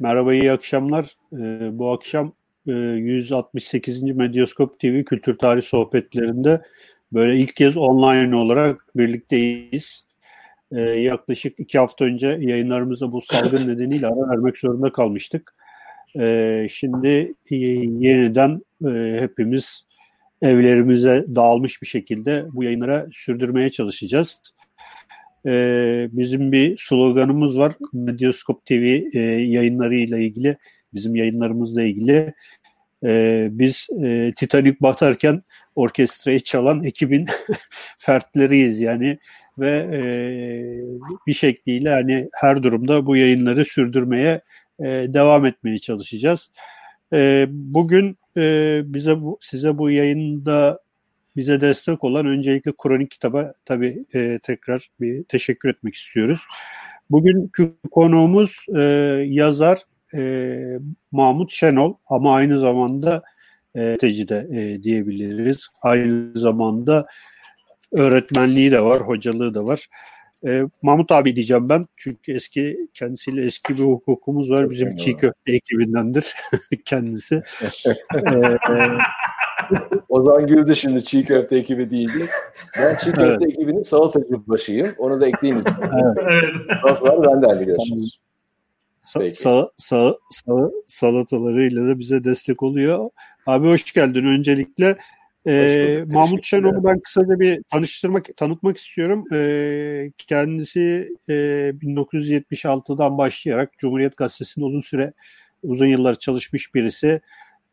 Merhaba, iyi akşamlar. Ee, bu akşam e, 168. Medyaskop TV Kültür Tarih Sohbetlerinde böyle ilk kez online olarak birlikteyiz. Ee, yaklaşık iki hafta önce yayınlarımızda bu salgın nedeniyle ara vermek zorunda kalmıştık. Ee, şimdi yeniden e, hepimiz evlerimize dağılmış bir şekilde bu yayınlara sürdürmeye çalışacağız e, bizim bir sloganımız var. Medyaskop TV e, yayınlarıyla ilgili, bizim yayınlarımızla ilgili. E, biz e, Titanic batarken orkestrayı çalan ekibin fertleriyiz yani ve e, bir şekliyle hani her durumda bu yayınları sürdürmeye e, devam etmeye çalışacağız. E, bugün e, bize bu, size bu yayında bize destek olan öncelikle Kronik Kitaba tabii e, tekrar bir teşekkür etmek istiyoruz. Bugünkü konuğumuz e, yazar e, Mahmut Şenol ama aynı zamanda e, de e, diyebiliriz. Aynı zamanda öğretmenliği de var, hocalığı da var. E, Mahmut abi diyeceğim ben çünkü eski kendisiyle eski bir hukukumuz var. Bizim çiğ köfte ekibindendir kendisi. e, Ozan güldü şimdi çiğ köfte ekibi değildi. Ben çiğ köfte evet. ekibinin salatacı başıyım. Onu da ekleyeyim. evet. Salatalar benden biliyorsunuz. Sa- sa- sa- sa- salatalarıyla da bize destek oluyor. Abi hoş geldin öncelikle. Ee, Mahmut Şenol'u ben kısaca bir tanıştırmak, tanıtmak istiyorum. Ee, kendisi e, 1976'dan başlayarak Cumhuriyet Gazetesi'nde uzun süre, uzun yıllar çalışmış birisi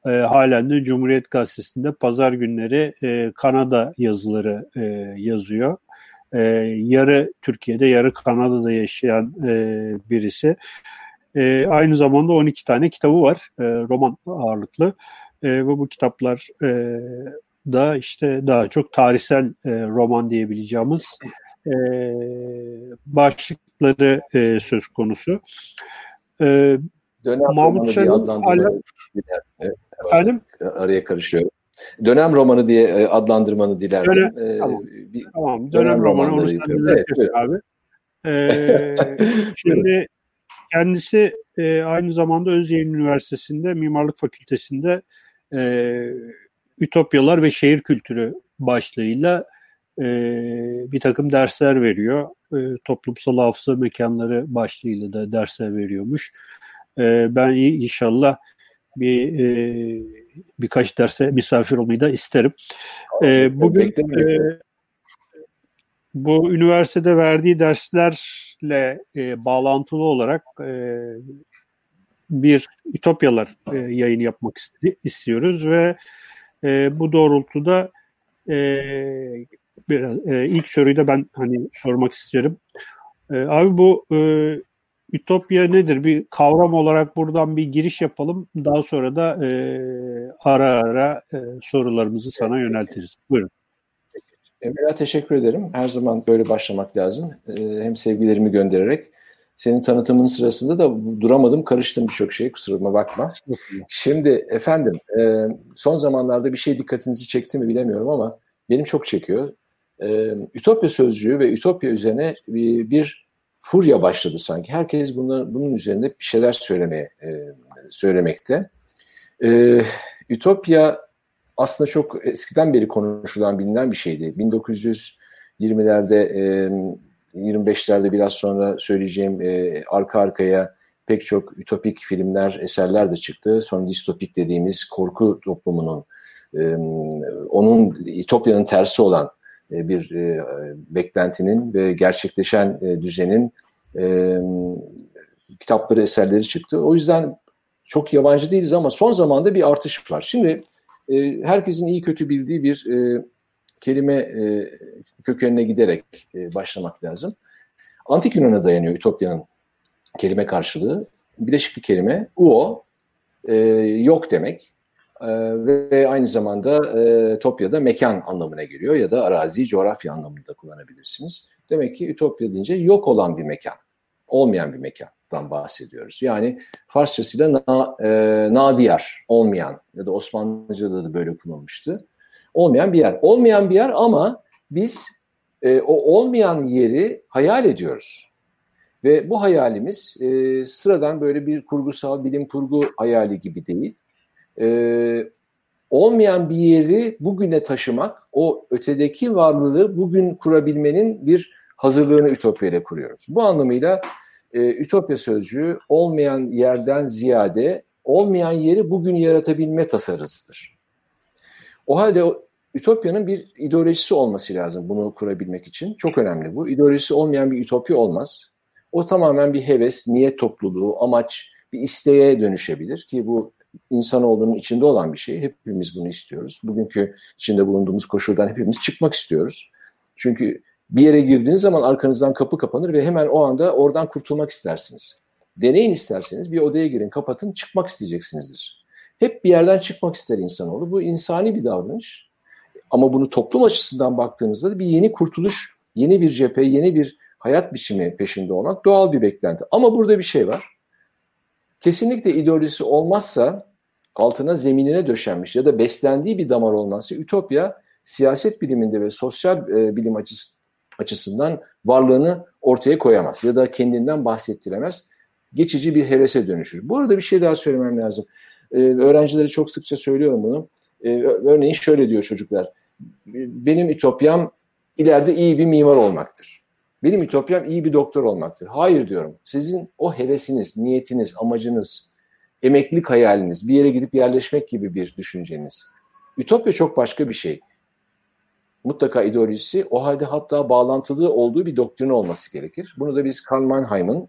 e, halen de Cumhuriyet Gazetesi'nde pazar günleri e, Kanada yazıları e, yazıyor. E, yarı Türkiye'de yarı Kanada'da yaşayan e, birisi. E, aynı zamanda 12 tane kitabı var e, roman ağırlıklı e, ve bu kitaplar e, da işte daha çok tarihsel e, roman diyebileceğimiz e, başlıkları e, söz konusu. E, Dönem Mahmut Şenol Efendim? Araya karışıyorum. Dönem romanı diye e, adlandırmanı dilerim. Dönem, ee, tamam. Bir, tamam. Dönem, dönem romanı onu sen evet, abi. Ee, şimdi kendisi e, aynı zamanda Özyeğin Üniversitesi'nde Mimarlık Fakültesi'nde e, Ütopyalar ve Şehir Kültürü başlığıyla e, bir takım dersler veriyor. E, toplumsal hafıza mekanları başlığıyla da dersler veriyormuş. E, ben inşallah bir e, birkaç derse misafir olmayı da isterim. E, bugün e, bu üniversitede verdiği derslerle e, bağlantılı olarak e, bir Ütopyalar e, yayını yapmak istiyoruz ve e, bu doğrultuda e, biraz e, ilk soruyu da ben hani sormak isterim. E, abi bu e, Ütopya nedir? Bir kavram olarak buradan bir giriş yapalım. Daha sonra da e, ara ara e, sorularımızı sana yöneltiriz. Buyurun. Emre'ye teşekkür ederim. Her zaman böyle başlamak lazım. E, hem sevgilerimi göndererek. Senin tanıtımın sırasında da duramadım, karıştım birçok şey. Kusuruma bakma. Şimdi efendim, e, son zamanlarda bir şey dikkatinizi çekti mi bilemiyorum ama benim çok çekiyor. E, Ütopya sözcüğü ve Ütopya üzerine bir, bir furya başladı sanki. Herkes bunlar, bunun üzerinde bir şeyler söylemeye e, söylemekte. E, Ütopya aslında çok eskiden beri konuşulan bilinen bir şeydi. 1920'lerde, e, 25'lerde biraz sonra söyleyeceğim e, arka arkaya pek çok ütopik filmler, eserler de çıktı. Sonra distopik dediğimiz korku toplumunun, e, onun Ütopya'nın tersi olan e, bir e, beklentinin ve gerçekleşen e, düzenin kitapları, eserleri çıktı. O yüzden çok yabancı değiliz ama son zamanda bir artış var. Şimdi herkesin iyi kötü bildiği bir kelime kökenine giderek başlamak lazım. Antik Yunan'a dayanıyor Ütopya'nın kelime karşılığı. Bileşik bir kelime. Uo, yok demek. Ee, ve aynı zamanda e, Topya'da mekan anlamına geliyor ya da arazi, coğrafya anlamında kullanabilirsiniz. Demek ki Ütopya deyince yok olan bir mekan, olmayan bir mekandan bahsediyoruz. Yani Farsçasıyla na, e, nadiyar, olmayan ya da Osmanlıca'da da böyle kullanılmıştı. Olmayan bir yer. Olmayan bir yer ama biz e, o olmayan yeri hayal ediyoruz. Ve bu hayalimiz e, sıradan böyle bir kurgusal bilim kurgu hayali gibi değil. E, olmayan bir yeri bugüne taşımak, o ötedeki varlığı bugün kurabilmenin bir hazırlığını Ütopya ile kuruyoruz. Bu anlamıyla e, Ütopya sözcüğü olmayan yerden ziyade olmayan yeri bugün yaratabilme tasarısıdır. O halde o, Ütopya'nın bir ideolojisi olması lazım bunu kurabilmek için. Çok önemli bu. İdeolojisi olmayan bir ütopya olmaz. O tamamen bir heves, niyet topluluğu, amaç, bir isteğe dönüşebilir ki bu insanoğlunun içinde olan bir şey. Hepimiz bunu istiyoruz. Bugünkü içinde bulunduğumuz koşuldan hepimiz çıkmak istiyoruz. Çünkü bir yere girdiğiniz zaman arkanızdan kapı kapanır ve hemen o anda oradan kurtulmak istersiniz. Deneyin isterseniz bir odaya girin, kapatın, çıkmak isteyeceksinizdir. Hep bir yerden çıkmak ister insanoğlu. Bu insani bir davranış. Ama bunu toplum açısından baktığınızda da bir yeni kurtuluş, yeni bir cephe, yeni bir hayat biçimi peşinde olmak doğal bir beklenti. Ama burada bir şey var. Kesinlikle ideolojisi olmazsa altına zeminine döşenmiş ya da beslendiği bir damar olmazsa Ütopya siyaset biliminde ve sosyal e, bilim açısı, açısından varlığını ortaya koyamaz ya da kendinden bahsettiremez. Geçici bir hevese dönüşür. Bu arada bir şey daha söylemem lazım. Ee, öğrencilere çok sıkça söylüyorum bunu. Ee, örneğin şöyle diyor çocuklar. Benim ütopyam ileride iyi bir mimar olmaktır. Benim ütopyam iyi bir doktor olmaktır. Hayır diyorum. Sizin o hevesiniz, niyetiniz, amacınız, emeklilik hayaliniz, bir yere gidip yerleşmek gibi bir düşünceniz. Ütopya çok başka bir şey. Mutlaka ideolojisi o halde hatta bağlantılı olduğu bir doktrin olması gerekir. Bunu da biz Karl Mannheim'ın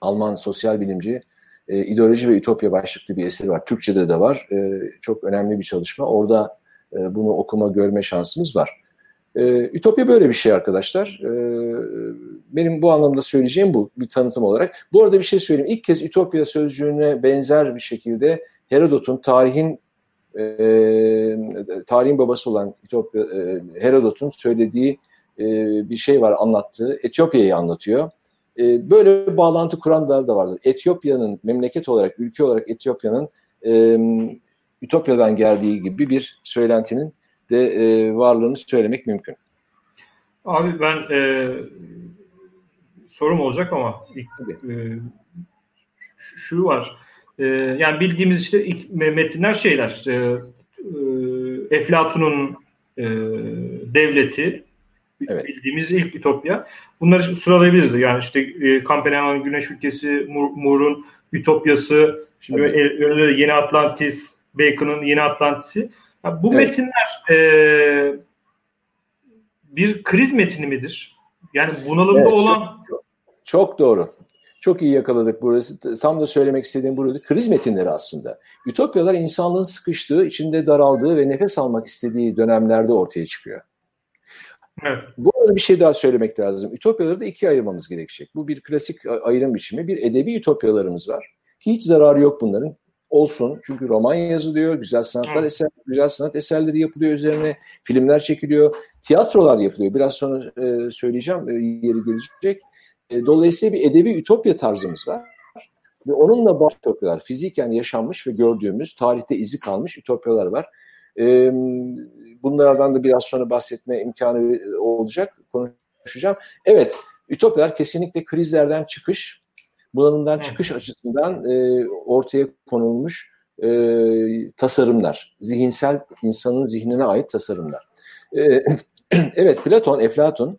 Alman sosyal bilimci e, İdeoloji ve Ütopya başlıklı bir eseri var. Türkçe'de de var. E, çok önemli bir çalışma. Orada e, bunu okuma, görme şansımız var. E, Ütopya böyle bir şey arkadaşlar. E, benim bu anlamda söyleyeceğim bu bir tanıtım olarak. Bu arada bir şey söyleyeyim. İlk kez Ütopya sözcüğüne benzer bir şekilde Herodot'un tarihin e, tarihin babası olan Ütopya, e, Herodot'un söylediği e, bir şey var anlattığı. Etiyopya'yı anlatıyor. E, böyle bir bağlantı kuranlar da vardır. Etiyopya'nın memleket olarak, ülke olarak Etiyopya'nın e, Ütopya'dan geldiği gibi bir söylentinin de e, varlığını söylemek mümkün. Abi ben e, sorum olacak ama ilk, e, şu var. E, yani bildiğimiz işte ilk metinler şeyler. İşte, e, Eflatun'un e, devleti evet. bildiğimiz ilk Ütopya. Bunları şimdi sıralayabiliriz. Yani işte e, Kampenhag'ın Güneş Ülkesi, Moore'un Ütopyası, şimdi evet. Yeni Atlantis, Bacon'ın Yeni Atlantis'i. Yani bu evet. metinler e, bir kriz metni midir? Yani bunalımda evet, olan... Çok, çok doğru. Çok iyi yakaladık burası. Tam da söylemek istediğim burada kriz metinleri aslında. Ütopyalar insanlığın sıkıştığı, içinde daraldığı ve nefes almak istediği dönemlerde ortaya çıkıyor. Evet. Bu arada bir şey daha söylemek lazım. Ütopyaları da ikiye ayırmamız gerekecek. Bu bir klasik ayrım biçimi. Bir edebi ütopyalarımız var. Hiç zararı yok bunların. Olsun. Çünkü roman yazılıyor, güzel sanatlar evet. eser, güzel sanat eserleri yapılıyor üzerine, filmler çekiliyor, tiyatrolar yapılıyor. Biraz sonra e, söyleyeceğim, e, yeri gelecek. E, dolayısıyla bir edebi ütopya tarzımız var. Ve onunla bazı ütopyalar, fiziken yaşanmış ve gördüğümüz, tarihte izi kalmış ütopyalar var. E, bunlardan da biraz sonra bahsetme imkanı e, olacak, konuşacağım. Evet, ütopyalar kesinlikle krizlerden çıkış, bunalımdan çıkış açısından e, ortaya konulmuş e, tasarımlar. Zihinsel, insanın zihnine ait tasarımlar. E, evet, Platon, Eflatun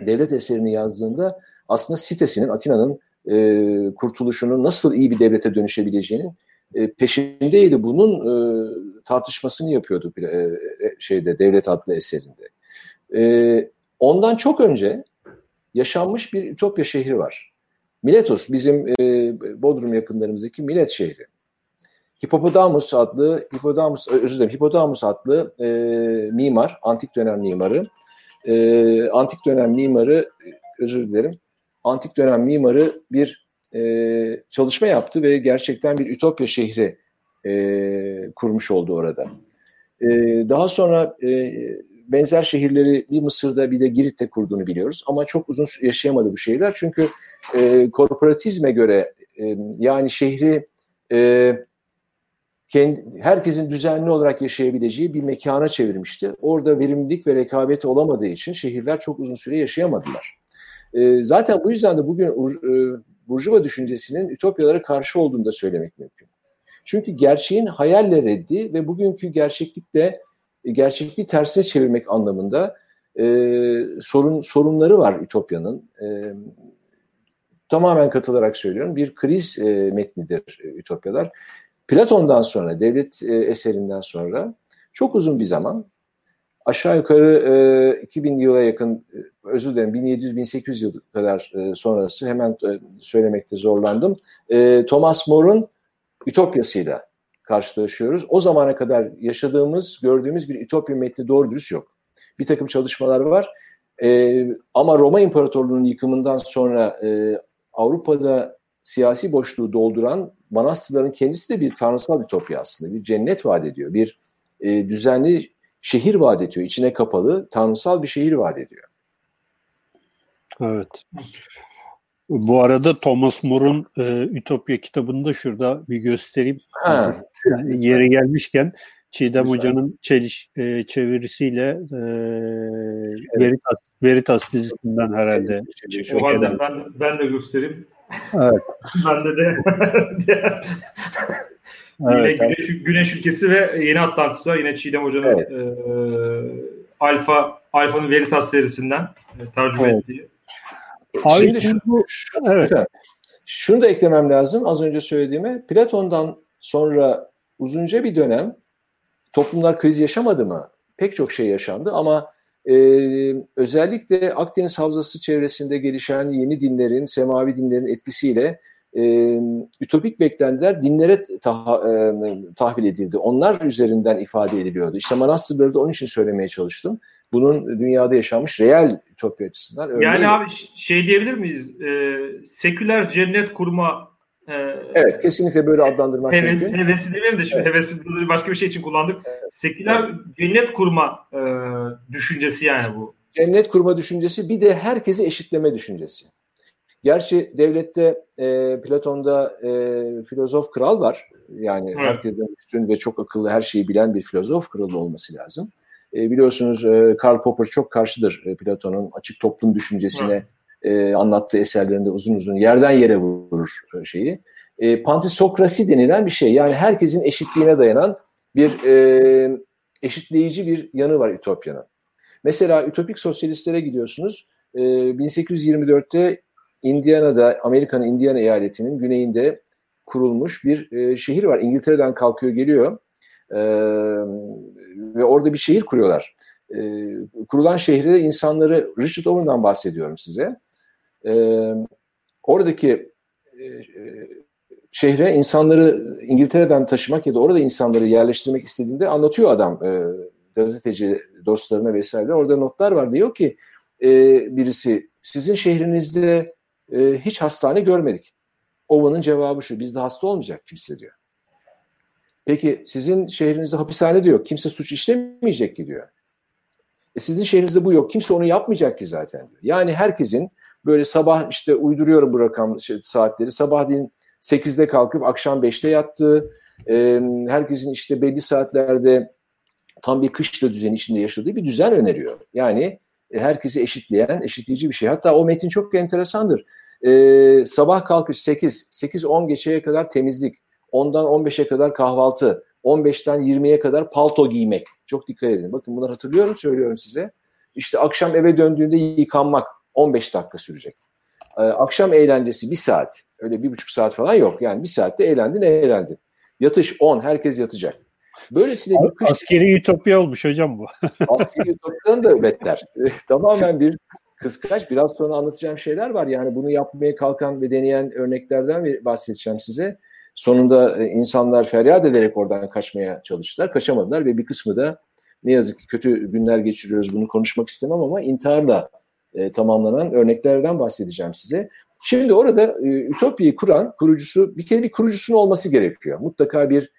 devlet eserini yazdığında aslında sitesinin, Atina'nın e, kurtuluşunun nasıl iyi bir devlete dönüşebileceğinin e, peşindeydi. Bunun e, tartışmasını yapıyordu e, e, şeyde Devlet adlı eserinde. E, ondan çok önce yaşanmış bir Ütopya şehri var. Miletos bizim e, Bodrum yakınlarımızdaki Milet şehri. Hipopotamus adlı Hipopotamus özür dilerim Hipopotamus adlı e, mimar, antik dönem mimarı. E, antik dönem mimarı özür dilerim. Antik dönem mimarı bir e, çalışma yaptı ve gerçekten bir Ütopya şehri e, kurmuş oldu orada. E, daha sonra e, benzer şehirleri bir Mısır'da bir de Girit'te kurduğunu biliyoruz. Ama çok uzun yaşayamadı bu şehirler. Çünkü e, korporatizme göre e, yani şehri e, kendi, herkesin düzenli olarak yaşayabileceği bir mekana çevirmişti. Orada verimlilik ve rekabeti olamadığı için şehirler çok uzun süre yaşayamadılar. E, zaten bu yüzden de bugün e, Burjuva düşüncesinin ütopyalara karşı olduğunu da söylemek mümkün. Çünkü gerçeğin hayalle reddi ve bugünkü gerçeklikle e, gerçekliği tersine çevirmek anlamında e, sorun sorunları var Ütopya'nın. E, tamamen katılarak söylüyorum. Bir kriz e, metnidir e, Ütopyalar. Platon'dan sonra, devlet e, eserinden sonra çok uzun bir zaman aşağı yukarı e, 2000 yıla yakın e, özür dilerim 1700-1800 yıl kadar e, sonrası hemen e, söylemekte zorlandım. E, Thomas More'un Ütopyasıyla karşılaşıyoruz. O zamana kadar yaşadığımız, gördüğümüz bir Ütopya metni doğru dürüst yok. Bir takım çalışmalar var. E, ama Roma İmparatorluğu'nun yıkımından sonra e, Avrupa'da siyasi boşluğu dolduran manastırların kendisi de bir tanrısal ütopya aslında. Bir cennet vaat ediyor. Bir e, düzenli şehir vaat ediyor. İçine kapalı, tanrısal bir şehir vaat ediyor. Evet. Bu arada Thomas More'un e, Ütopya kitabını da şurada bir göstereyim. Ha. Yani yeri gelmişken Çiğdem Güzel. Hoca'nın çeliş, e, çevirisiyle e, evet. Veritas, Veritas dizisinden herhalde. O halde ben, ben de göstereyim. Evet. ben de de Evet, yine Güneş, Güneş Ülkesi ve Yeni Atlantis var. Yine Çiğdem Hoca'nın evet. e, Alfa Alfa'nın Veritas serisinden e, tercüme evet. ettiği. Abi, Şimdi şu, şu, evet. şunu da eklemem lazım az önce söylediğime. Platon'dan sonra uzunca bir dönem toplumlar kriz yaşamadı mı? Pek çok şey yaşandı ama e, özellikle Akdeniz Havzası çevresinde gelişen yeni dinlerin, semavi dinlerin etkisiyle e, ütopik beklentiler dinlere tah, e, tahvil edildi. Onlar üzerinden ifade ediliyordu. İşte manastırları da onun için söylemeye çalıştım. Bunun dünyada yaşanmış real ütopya açısından. Örneğin, yani abi şey diyebilir miyiz? E, seküler cennet kurma Evet kesinlikle böyle adlandırmak heves, mümkün. Hevesi değil de şimdi evet. hevesi başka bir şey için kullandık. Evet. Seküler evet. cennet kurma e, düşüncesi yani bu. Cennet kurma düşüncesi bir de herkesi eşitleme düşüncesi. Gerçi devlette e, Platon'da e, filozof kral var. Yani evet. herkesten üstün ve çok akıllı her şeyi bilen bir filozof kralı olması lazım. E, biliyorsunuz e, Karl Popper çok karşıdır e, Platon'un açık toplum düşüncesine e, anlattığı eserlerinde uzun uzun yerden yere vurur e, şeyi. E, pantisokrasi denilen bir şey. Yani herkesin eşitliğine dayanan bir e, eşitleyici bir yanı var Ütopya'nın. Mesela Ütopik sosyalistlere gidiyorsunuz. E, 1824'te Indiana'da, Amerika'nın Indiana eyaletinin güneyinde kurulmuş bir e, şehir var. İngiltere'den kalkıyor geliyor e, ve orada bir şehir kuruyorlar. E, kurulan şehirde insanları, Richard Owen'dan bahsediyorum size. E, oradaki e, şehre insanları İngiltere'den taşımak ya da orada insanları yerleştirmek istediğinde anlatıyor adam e, gazeteci dostlarına vesaire. Orada notlar var. Diyor ki e, birisi sizin şehrinizde e, hiç hastane görmedik. Ova'nın cevabı şu, bizde hasta olmayacak kimse diyor. Peki sizin şehrinizde hapishane diyor, kimse suç işlemeyecek ki diyor. E sizin şehrinizde bu yok, kimse onu yapmayacak ki zaten diyor. Yani herkesin böyle sabah işte uyduruyorum bu rakam şey, saatleri, sabahleyin 8'de kalkıp akşam 5'te yattığı, e, herkesin işte belli saatlerde tam bir kışla düzeni içinde yaşadığı bir düzen öneriyor. Yani e, herkesi eşitleyen, eşitleyici bir şey. Hatta o metin çok enteresandır. Ee, sabah kalkış 8, 8-10 geçeye kadar temizlik, 10'dan 15'e kadar kahvaltı, 15'ten 20'ye kadar palto giymek. Çok dikkat edin. Bakın bunları hatırlıyorum, söylüyorum size. İşte akşam eve döndüğünde yıkanmak 15 dakika sürecek. Ee, akşam eğlencesi bir saat. Öyle bir buçuk saat falan yok. Yani bir saatte eğlendin, eğlendin. Yatış 10, herkes yatacak. Böylesine bir kış... Askeri ütopya olmuş hocam bu. Askeri ütopyadan da beter. Tamamen bir kıskaç. Biraz sonra anlatacağım şeyler var. Yani bunu yapmaya kalkan ve deneyen örneklerden bahsedeceğim size. Sonunda e, insanlar feryat ederek oradan kaçmaya çalıştılar. Kaçamadılar ve bir kısmı da ne yazık ki kötü günler geçiriyoruz. Bunu konuşmak istemem ama intiharla e, tamamlanan örneklerden bahsedeceğim size. Şimdi orada e, Ütopya'yı kuran kurucusu bir kere bir kurucusunun olması gerekiyor. Mutlaka bir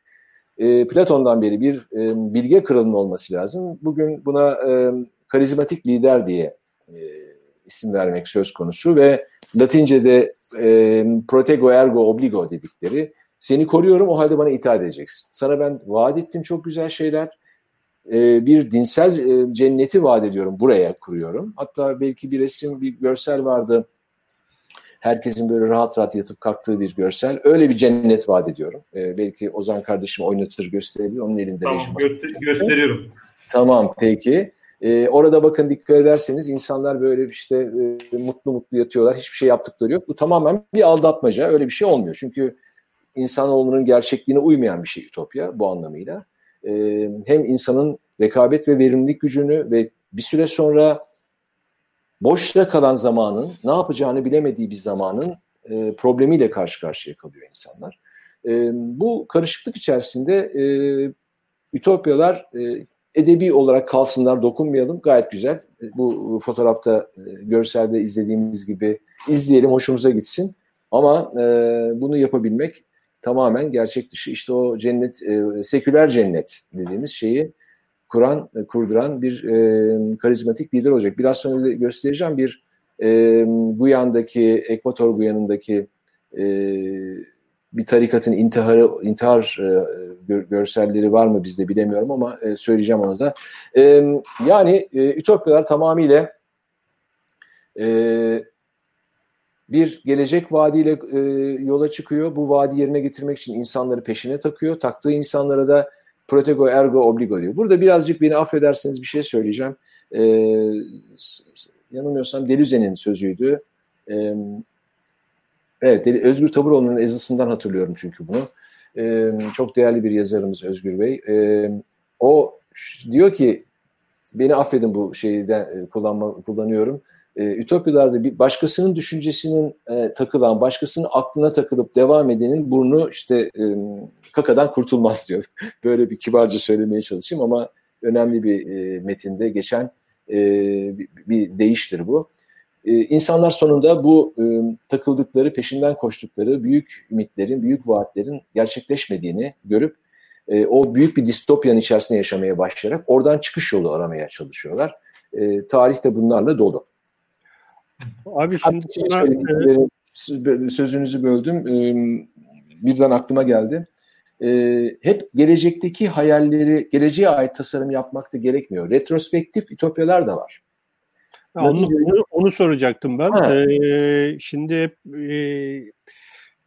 e, Platon'dan beri bir e, bilge kralının olması lazım. Bugün buna e, karizmatik lider diye e, isim vermek söz konusu ve Latince'de e, protego ergo obligo dedikleri seni koruyorum o halde bana itaat edeceksin. Sana ben vaat ettim çok güzel şeyler. E, bir dinsel e, cenneti vaat ediyorum. Buraya kuruyorum. Hatta belki bir resim, bir görsel vardı. Herkesin böyle rahat rahat yatıp kalktığı bir görsel. Öyle bir cennet vaat ediyorum. E, belki Ozan kardeşim oynatır gösterebilir. Onun elinde tamam, göster gösteriyorum. Tamam peki. Orada bakın dikkat ederseniz insanlar böyle işte e, mutlu mutlu yatıyorlar. Hiçbir şey yaptıkları yok. Bu tamamen bir aldatmaca. Öyle bir şey olmuyor. Çünkü insanoğlunun gerçekliğine uymayan bir şey Ütopya bu anlamıyla. Ee, hem insanın rekabet ve verimlilik gücünü ve bir süre sonra boşta kalan zamanın, ne yapacağını bilemediği bir zamanın e, problemiyle karşı karşıya kalıyor insanlar. E, bu karışıklık içerisinde e, ütopyalar e, edebi olarak kalsınlar, dokunmayalım. Gayet güzel. Bu fotoğrafta, e, görselde izlediğimiz gibi izleyelim, hoşumuza gitsin. Ama e, bunu yapabilmek tamamen gerçek dışı. İşte o cennet, e, seküler cennet dediğimiz şeyi kuran, e, kurduran bir e, karizmatik lider olacak. Biraz sonra göstereceğim bir e, Guyan'daki, Ekvator Guyan'ındaki e, bir tarikatın intiharı, intihar e, gör, görselleri var mı bizde bilemiyorum ama e, söyleyeceğim onu da. E, yani e, Ütopyalar tamamıyla e, bir gelecek vaadiyle e, yola çıkıyor. Bu vaadi yerine getirmek için insanları peşine takıyor. Taktığı insanlara da protego ergo obligo diyor. Burada birazcık beni affederseniz bir şey söyleyeceğim. E, yanılmıyorsam Deleuze'nin sözüydü. E, evet, Özgür Taburoğlu'nun ezısından hatırlıyorum çünkü bunu. E, çok değerli bir yazarımız Özgür Bey. E, o diyor ki, beni affedin bu şeyden kullanma, kullanıyorum e, ütopyalarda bir başkasının düşüncesinin e, takılan, başkasının aklına takılıp devam edenin burnu işte e, kakadan kurtulmaz diyor. Böyle bir kibarca söylemeye çalışayım ama önemli bir e, metinde geçen e, bir, bir değiştir bu. E, insanlar sonunda bu e, takıldıkları, peşinden koştukları büyük ümitlerin, büyük vaatlerin gerçekleşmediğini görüp e, o büyük bir distopyanın içerisinde yaşamaya başlayarak oradan çıkış yolu aramaya çalışıyorlar. E, tarih de bunlarla dolu. Abi şimdi sana, sözünüzü böldüm. Birden aklıma geldi. Hep gelecekteki hayalleri, geleceğe ait tasarım yapmak da gerekmiyor. Retrospektif ütopyalar da var. onu, onu, onu soracaktım ben. Ee, şimdi e,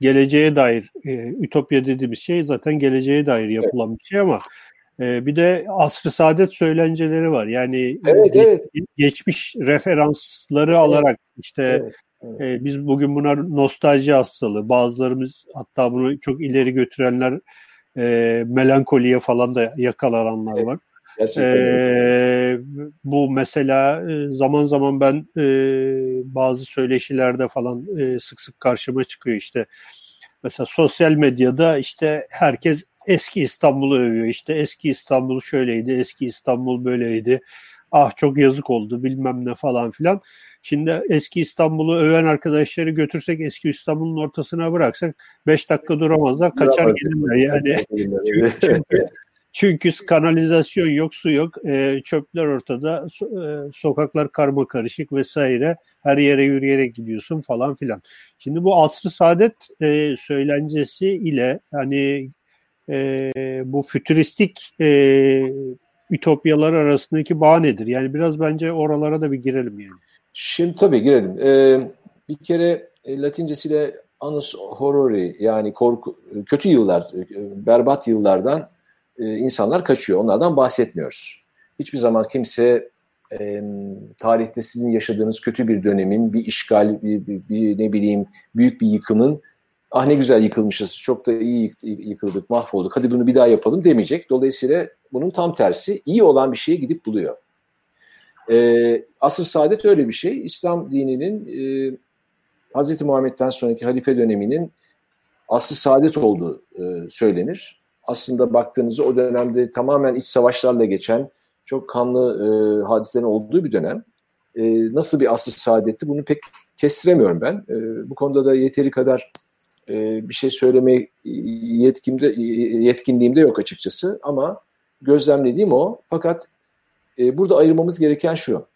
geleceğe dair e, ütopya dediğimiz şey zaten geleceğe dair yapılan evet. bir şey ama ee, bir de asr-ı saadet söylenceleri var. Yani evet, ge- evet. geçmiş referansları evet. alarak işte evet, evet. E, biz bugün buna nostalji hastalığı, bazılarımız hatta bunu çok ileri götürenler e, melankoliye falan da yakalananlar evet. var. Ee, bu mesela e, zaman zaman ben e, bazı söyleşilerde falan e, sık sık karşıma çıkıyor işte. Mesela sosyal medyada işte herkes eski İstanbul'u övüyor. İşte eski İstanbul şöyleydi, eski İstanbul böyleydi. Ah çok yazık oldu bilmem ne falan filan. Şimdi eski İstanbul'u öven arkadaşları götürsek eski İstanbul'un ortasına bıraksak 5 dakika duramazlar kaçar gelirler yani. çünkü, çünkü, kanalizasyon yok, su yok, e, çöpler ortada, so, e, sokaklar karma karışık vesaire. Her yere yürüyerek gidiyorsun falan filan. Şimdi bu asrı saadet e, söylencesi ile hani e, bu fütüristik e, ütopyalar arasındaki bağ nedir? Yani biraz bence oralara da bir girelim yani. Şimdi tabii girelim. Ee, bir kere e, Latincesiyle annus horrori yani korku, kötü yıllar, e, berbat yıllardan e, insanlar kaçıyor. Onlardan bahsetmiyoruz. Hiçbir zaman kimse e, tarihte sizin yaşadığınız kötü bir dönemin, bir işgal, bir, bir, bir ne bileyim büyük bir yıkımın ah ne güzel yıkılmışız, çok da iyi yıkıldık, mahvolduk, hadi bunu bir daha yapalım demeyecek. Dolayısıyla bunun tam tersi iyi olan bir şeye gidip buluyor. Ee, asr saadet öyle bir şey. İslam dininin e, Hz. Muhammed'den sonraki halife döneminin asr saadet olduğu e, söylenir. Aslında baktığınızda o dönemde tamamen iç savaşlarla geçen çok kanlı e, hadiselerin olduğu bir dönem. E, nasıl bir asr saadetti bunu pek kestiremiyorum ben. E, bu konuda da yeteri kadar e, bir şey söyleme yetkimde yetkinliğimde yok açıkçası ama gözlemlediğim o. Fakat e, burada ayırmamız gereken şu.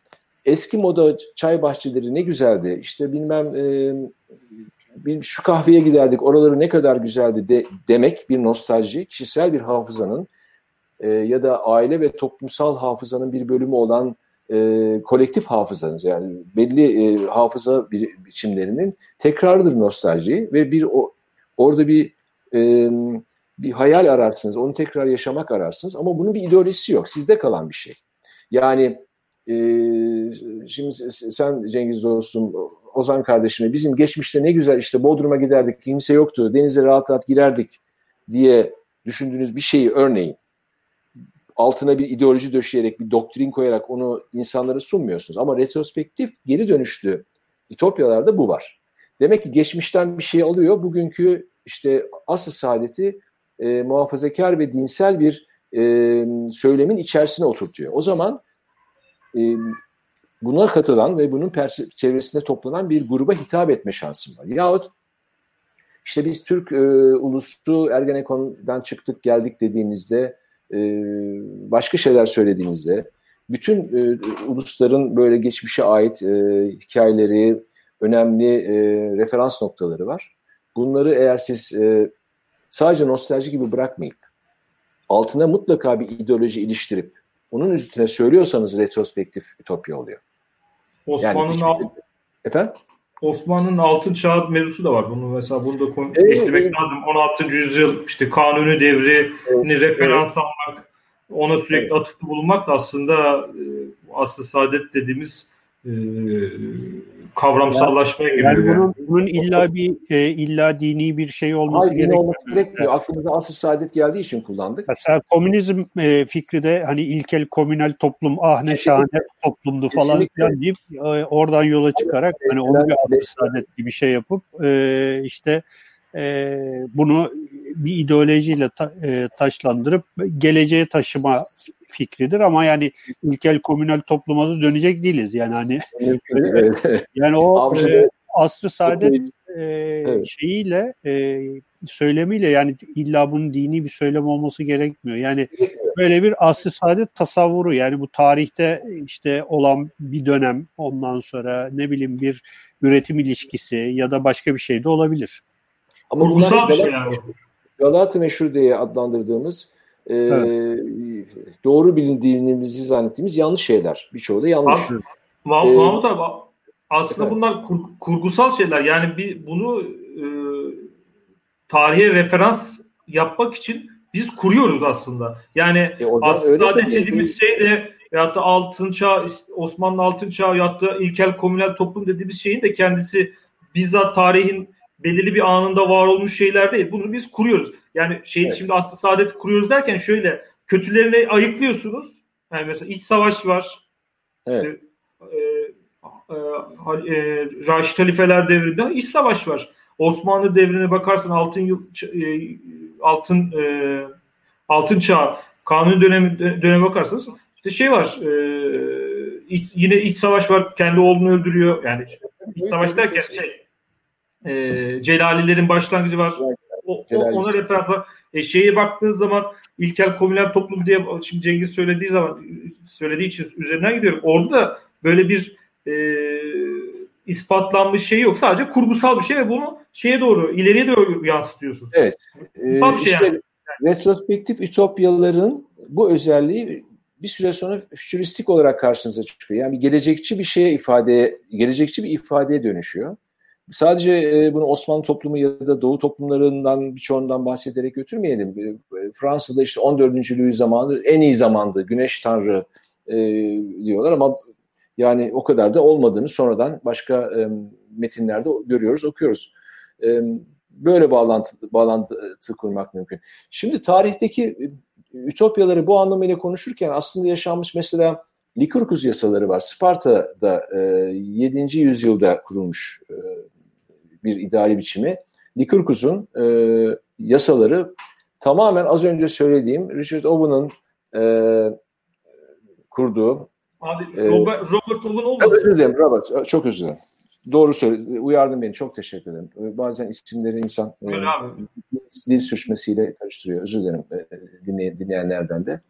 Eski moda çay bahçeleri ne güzeldi. İşte bilmem e, şu kahveye giderdik oraları ne kadar güzeldi de, demek bir nostalji, kişisel bir hafızanın e, ya da aile ve toplumsal hafızanın bir bölümü olan e, kolektif hafızanız yani belli e, hafıza biçimlerinin tekrarıdır nostalji ve bir o, orada bir e, bir hayal ararsınız, onu tekrar yaşamak ararsınız ama bunun bir ideolojisi yok. Sizde kalan bir şey. Yani e, şimdi sen Cengiz dostum, Ozan kardeşime bizim geçmişte ne güzel işte Bodrum'a giderdik, kimse yoktu, denize rahat rahat girerdik diye düşündüğünüz bir şeyi örneğin altına bir ideoloji döşeyerek, bir doktrin koyarak onu insanlara sunmuyorsunuz. Ama retrospektif geri dönüşlü İtopyalarda bu var. Demek ki geçmişten bir şey alıyor, bugünkü işte asıl saadeti e, muhafazakar ve dinsel bir e, söylemin içerisine oturtuyor. O zaman e, buna katılan ve bunun çevresinde toplanan bir gruba hitap etme şansım var. Yahut işte biz Türk e, ulusu Ergenekon'dan çıktık geldik dediğinizde e, başka şeyler söylediğinizde bütün e, ulusların böyle geçmişe ait e, hikayeleri, önemli e, referans noktaları var. Bunları eğer siz e, sadece nostalji gibi bırakmayıp altına mutlaka bir ideoloji iliştirip onun üstüne söylüyorsanız retrospektif ütopya oluyor. Osmanlı'nın yani al- efendim? Osmanlı'nın altın çağı mevzusu da var. Bunu mesela bunu da konu- evet, evet. lazım. 16. yüzyıl işte kanuni devrini evet, referans evet. almak, ona sürekli evet. atıfta bulunmak da aslında e, asıl saadet dediğimiz e, kavramsallaşmaya yani, giriyor. Yani bunun, bunun illa bir e, illa dini bir şey olması Hayır, gerekmiyor. olması gerekmiyor. Aklımıza asıl saadet geldiği için kullandık. Mesela komünizm e, fikri de hani ilkel komünel toplum ah ne şahane toplumdu falan filan deyip e, oradan yola çıkarak hani onu bir asıl saadet gibi şey yapıp e, işte e, bunu bir ideolojiyle ta, e, taşlandırıp geleceğe taşıma fikridir ama yani ilkel komünel topluma da dönecek değiliz yani hani yani o e, asrı saadet e, evet. şeyiyle e, söylemiyle yani illa bunun dini bir söylem olması gerekmiyor. Yani böyle bir asrı saadet tasavvuru yani bu tarihte işte olan bir dönem ondan sonra ne bileyim bir üretim ilişkisi ya da başka bir şey de olabilir. Ama bunlar bir şey yani. Galata Meşhur diye adlandırdığımız e, evet. doğru bilindiğimizi zannettiğimiz yanlış şeyler. Birçoğu da yanlış. Abi, ee, Mahmut abi aslında evet. bunlar kur, kurgusal şeyler. Yani bir bunu e, tarihe referans yapmak için biz kuruyoruz aslında. Yani e, aslında dediğimiz şey de veyahut da altın çağ, Osmanlı altın çağı veyahut da ilkel komünel toplum dediğimiz şeyin de kendisi bizzat tarihin belirli bir anında var olmuş şeyler değil. Bunu biz kuruyoruz. Yani şey evet. şimdi aslında saadet kuruyoruz derken şöyle kötülerini ayıklıyorsunuz. Yani mesela iç savaş var. Evet. İşte, e, e, e, Halifeler devrinde iç savaş var. Osmanlı devrine bakarsan altın yıl e, altın e, altın çağ kanun dönemi döneme bakarsanız işte şey var e, iç, yine iç savaş var kendi oğlunu öldürüyor yani iç savaş derken şey e, Celalilerin başlangıcı var. O, o, ona var. E, şeye baktığınız zaman ilkel komünel toplum diye şimdi Cengiz söylediği zaman söylediği için üzerinden gidiyorum. Orada da böyle bir e, ispatlanmış şey yok. Sadece kurgusal bir şey ve bunu şeye doğru, ileriye doğru yansıtıyorsun. Evet. Ee, bir şey işte yani. retrospektif ütopyaların bu özelliği bir süre sonra fütüristik olarak karşınıza çıkıyor. Yani gelecekçi bir şeye ifade, gelecekçi bir ifadeye dönüşüyor. Sadece e, bunu Osmanlı toplumu ya da Doğu toplumlarından birçoğundan bahsederek götürmeyelim. E, Fransa'da işte 14. Louis zamanı en iyi zamandı. Güneş tanrı e, diyorlar ama yani o kadar da olmadığını sonradan başka metinlerde görüyoruz, okuyoruz. Böyle bağlantı, bağlantı kurmak mümkün. Şimdi tarihteki ütopyaları bu anlamıyla konuşurken aslında yaşanmış mesela Likurkus yasaları var. Sparta'da e, 7. yüzyılda kurulmuş bir idari biçimi. Likurkus'un e, yasaları tamamen az önce söylediğim Richard Owen'ın e, kurduğu Abi e, Robert, Robert Owen olmasın? Özür dilerim Robert. Çok özür dilerim. Doğru söyle. Uyardın beni. Çok teşekkür ederim. E, bazen isimleri insan e, dil sürçmesiyle karıştırıyor. Özür dilerim e, dinley, dinleyenlerden de.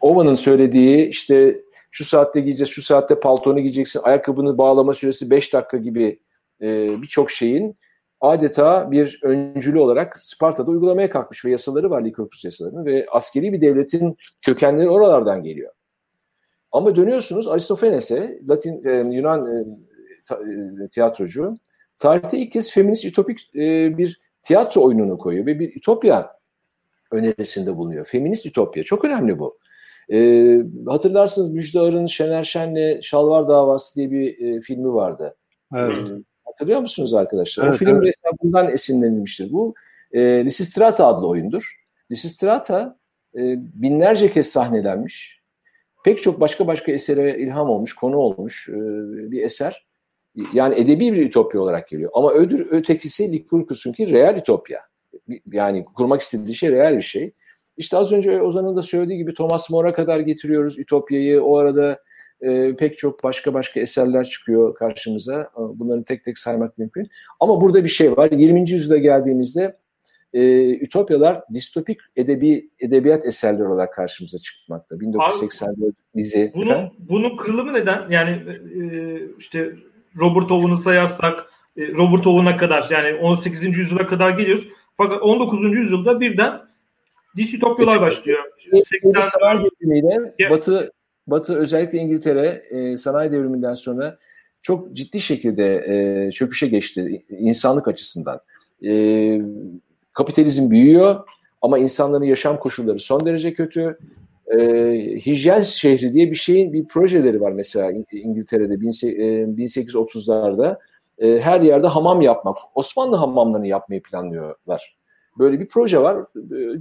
Owen'ın söylediği işte şu saatte giyeceğiz, şu saatte paltonu giyeceksin, ayakkabını bağlama süresi 5 dakika gibi e, birçok şeyin adeta bir öncülü olarak Sparta'da uygulamaya kalkmış ve yasaları var Likurkus yasalarının ve askeri bir devletin kökenleri oralardan geliyor. Ama dönüyorsunuz Aristofanes'e, Latin e, Yunan e, ta, e, tiyatrocu, tarihte ilk kez feminist ütopik e, bir tiyatro oyununu koyuyor ve bir ütopya önerisinde bulunuyor. Feminist ütopya. Çok önemli bu. E, hatırlarsınız Müjde Arın, Şener Şen'le Şalvar Davası diye bir e, filmi vardı. Evet. Hatırlıyor musunuz arkadaşlar? Evet, o film evet. bundan esinlenilmiştir. Bu e, Lysistrata adlı oyundur. Lysistrata e, binlerce kez sahnelenmiş. Pek çok başka başka esere ilham olmuş, konu olmuş e, bir eser. Yani edebi bir ütopya olarak geliyor. Ama ödür ötekisi Likurkus'un ki real ütopya. Yani kurmak istediği şey real bir şey. İşte az önce Ozan'ın da söylediği gibi Thomas More'a kadar getiriyoruz Ütopya'yı. O arada e, pek çok başka başka eserler çıkıyor karşımıza. Bunları tek tek saymak mümkün. Ama burada bir şey var. 20. yüzyılda geldiğimizde e, Ütopyalar distopik edebi edebiyat eserleri olarak karşımıza çıkmakta. 1980'de bizi. Bunun, bunun kırılımı neden? Yani e, işte Robert Owen'ı sayarsak e, Robert Owen'a kadar yani 18. yüzyıla kadar geliyoruz. Fakat 19. yüzyılda birden distopyalar başlıyor. 80 sanayi devrimiyle Batı Batı özellikle İngiltere e, sanayi devriminden sonra çok ciddi şekilde e, çöküşe geçti insanlık açısından. E, kapitalizm büyüyor ama insanların yaşam koşulları son derece kötü. E, hijyen şehri diye bir şeyin bir projeleri var mesela İngiltere'de 1830'larda. E, e, her yerde hamam yapmak, Osmanlı hamamlarını yapmayı planlıyorlar. Böyle bir proje var,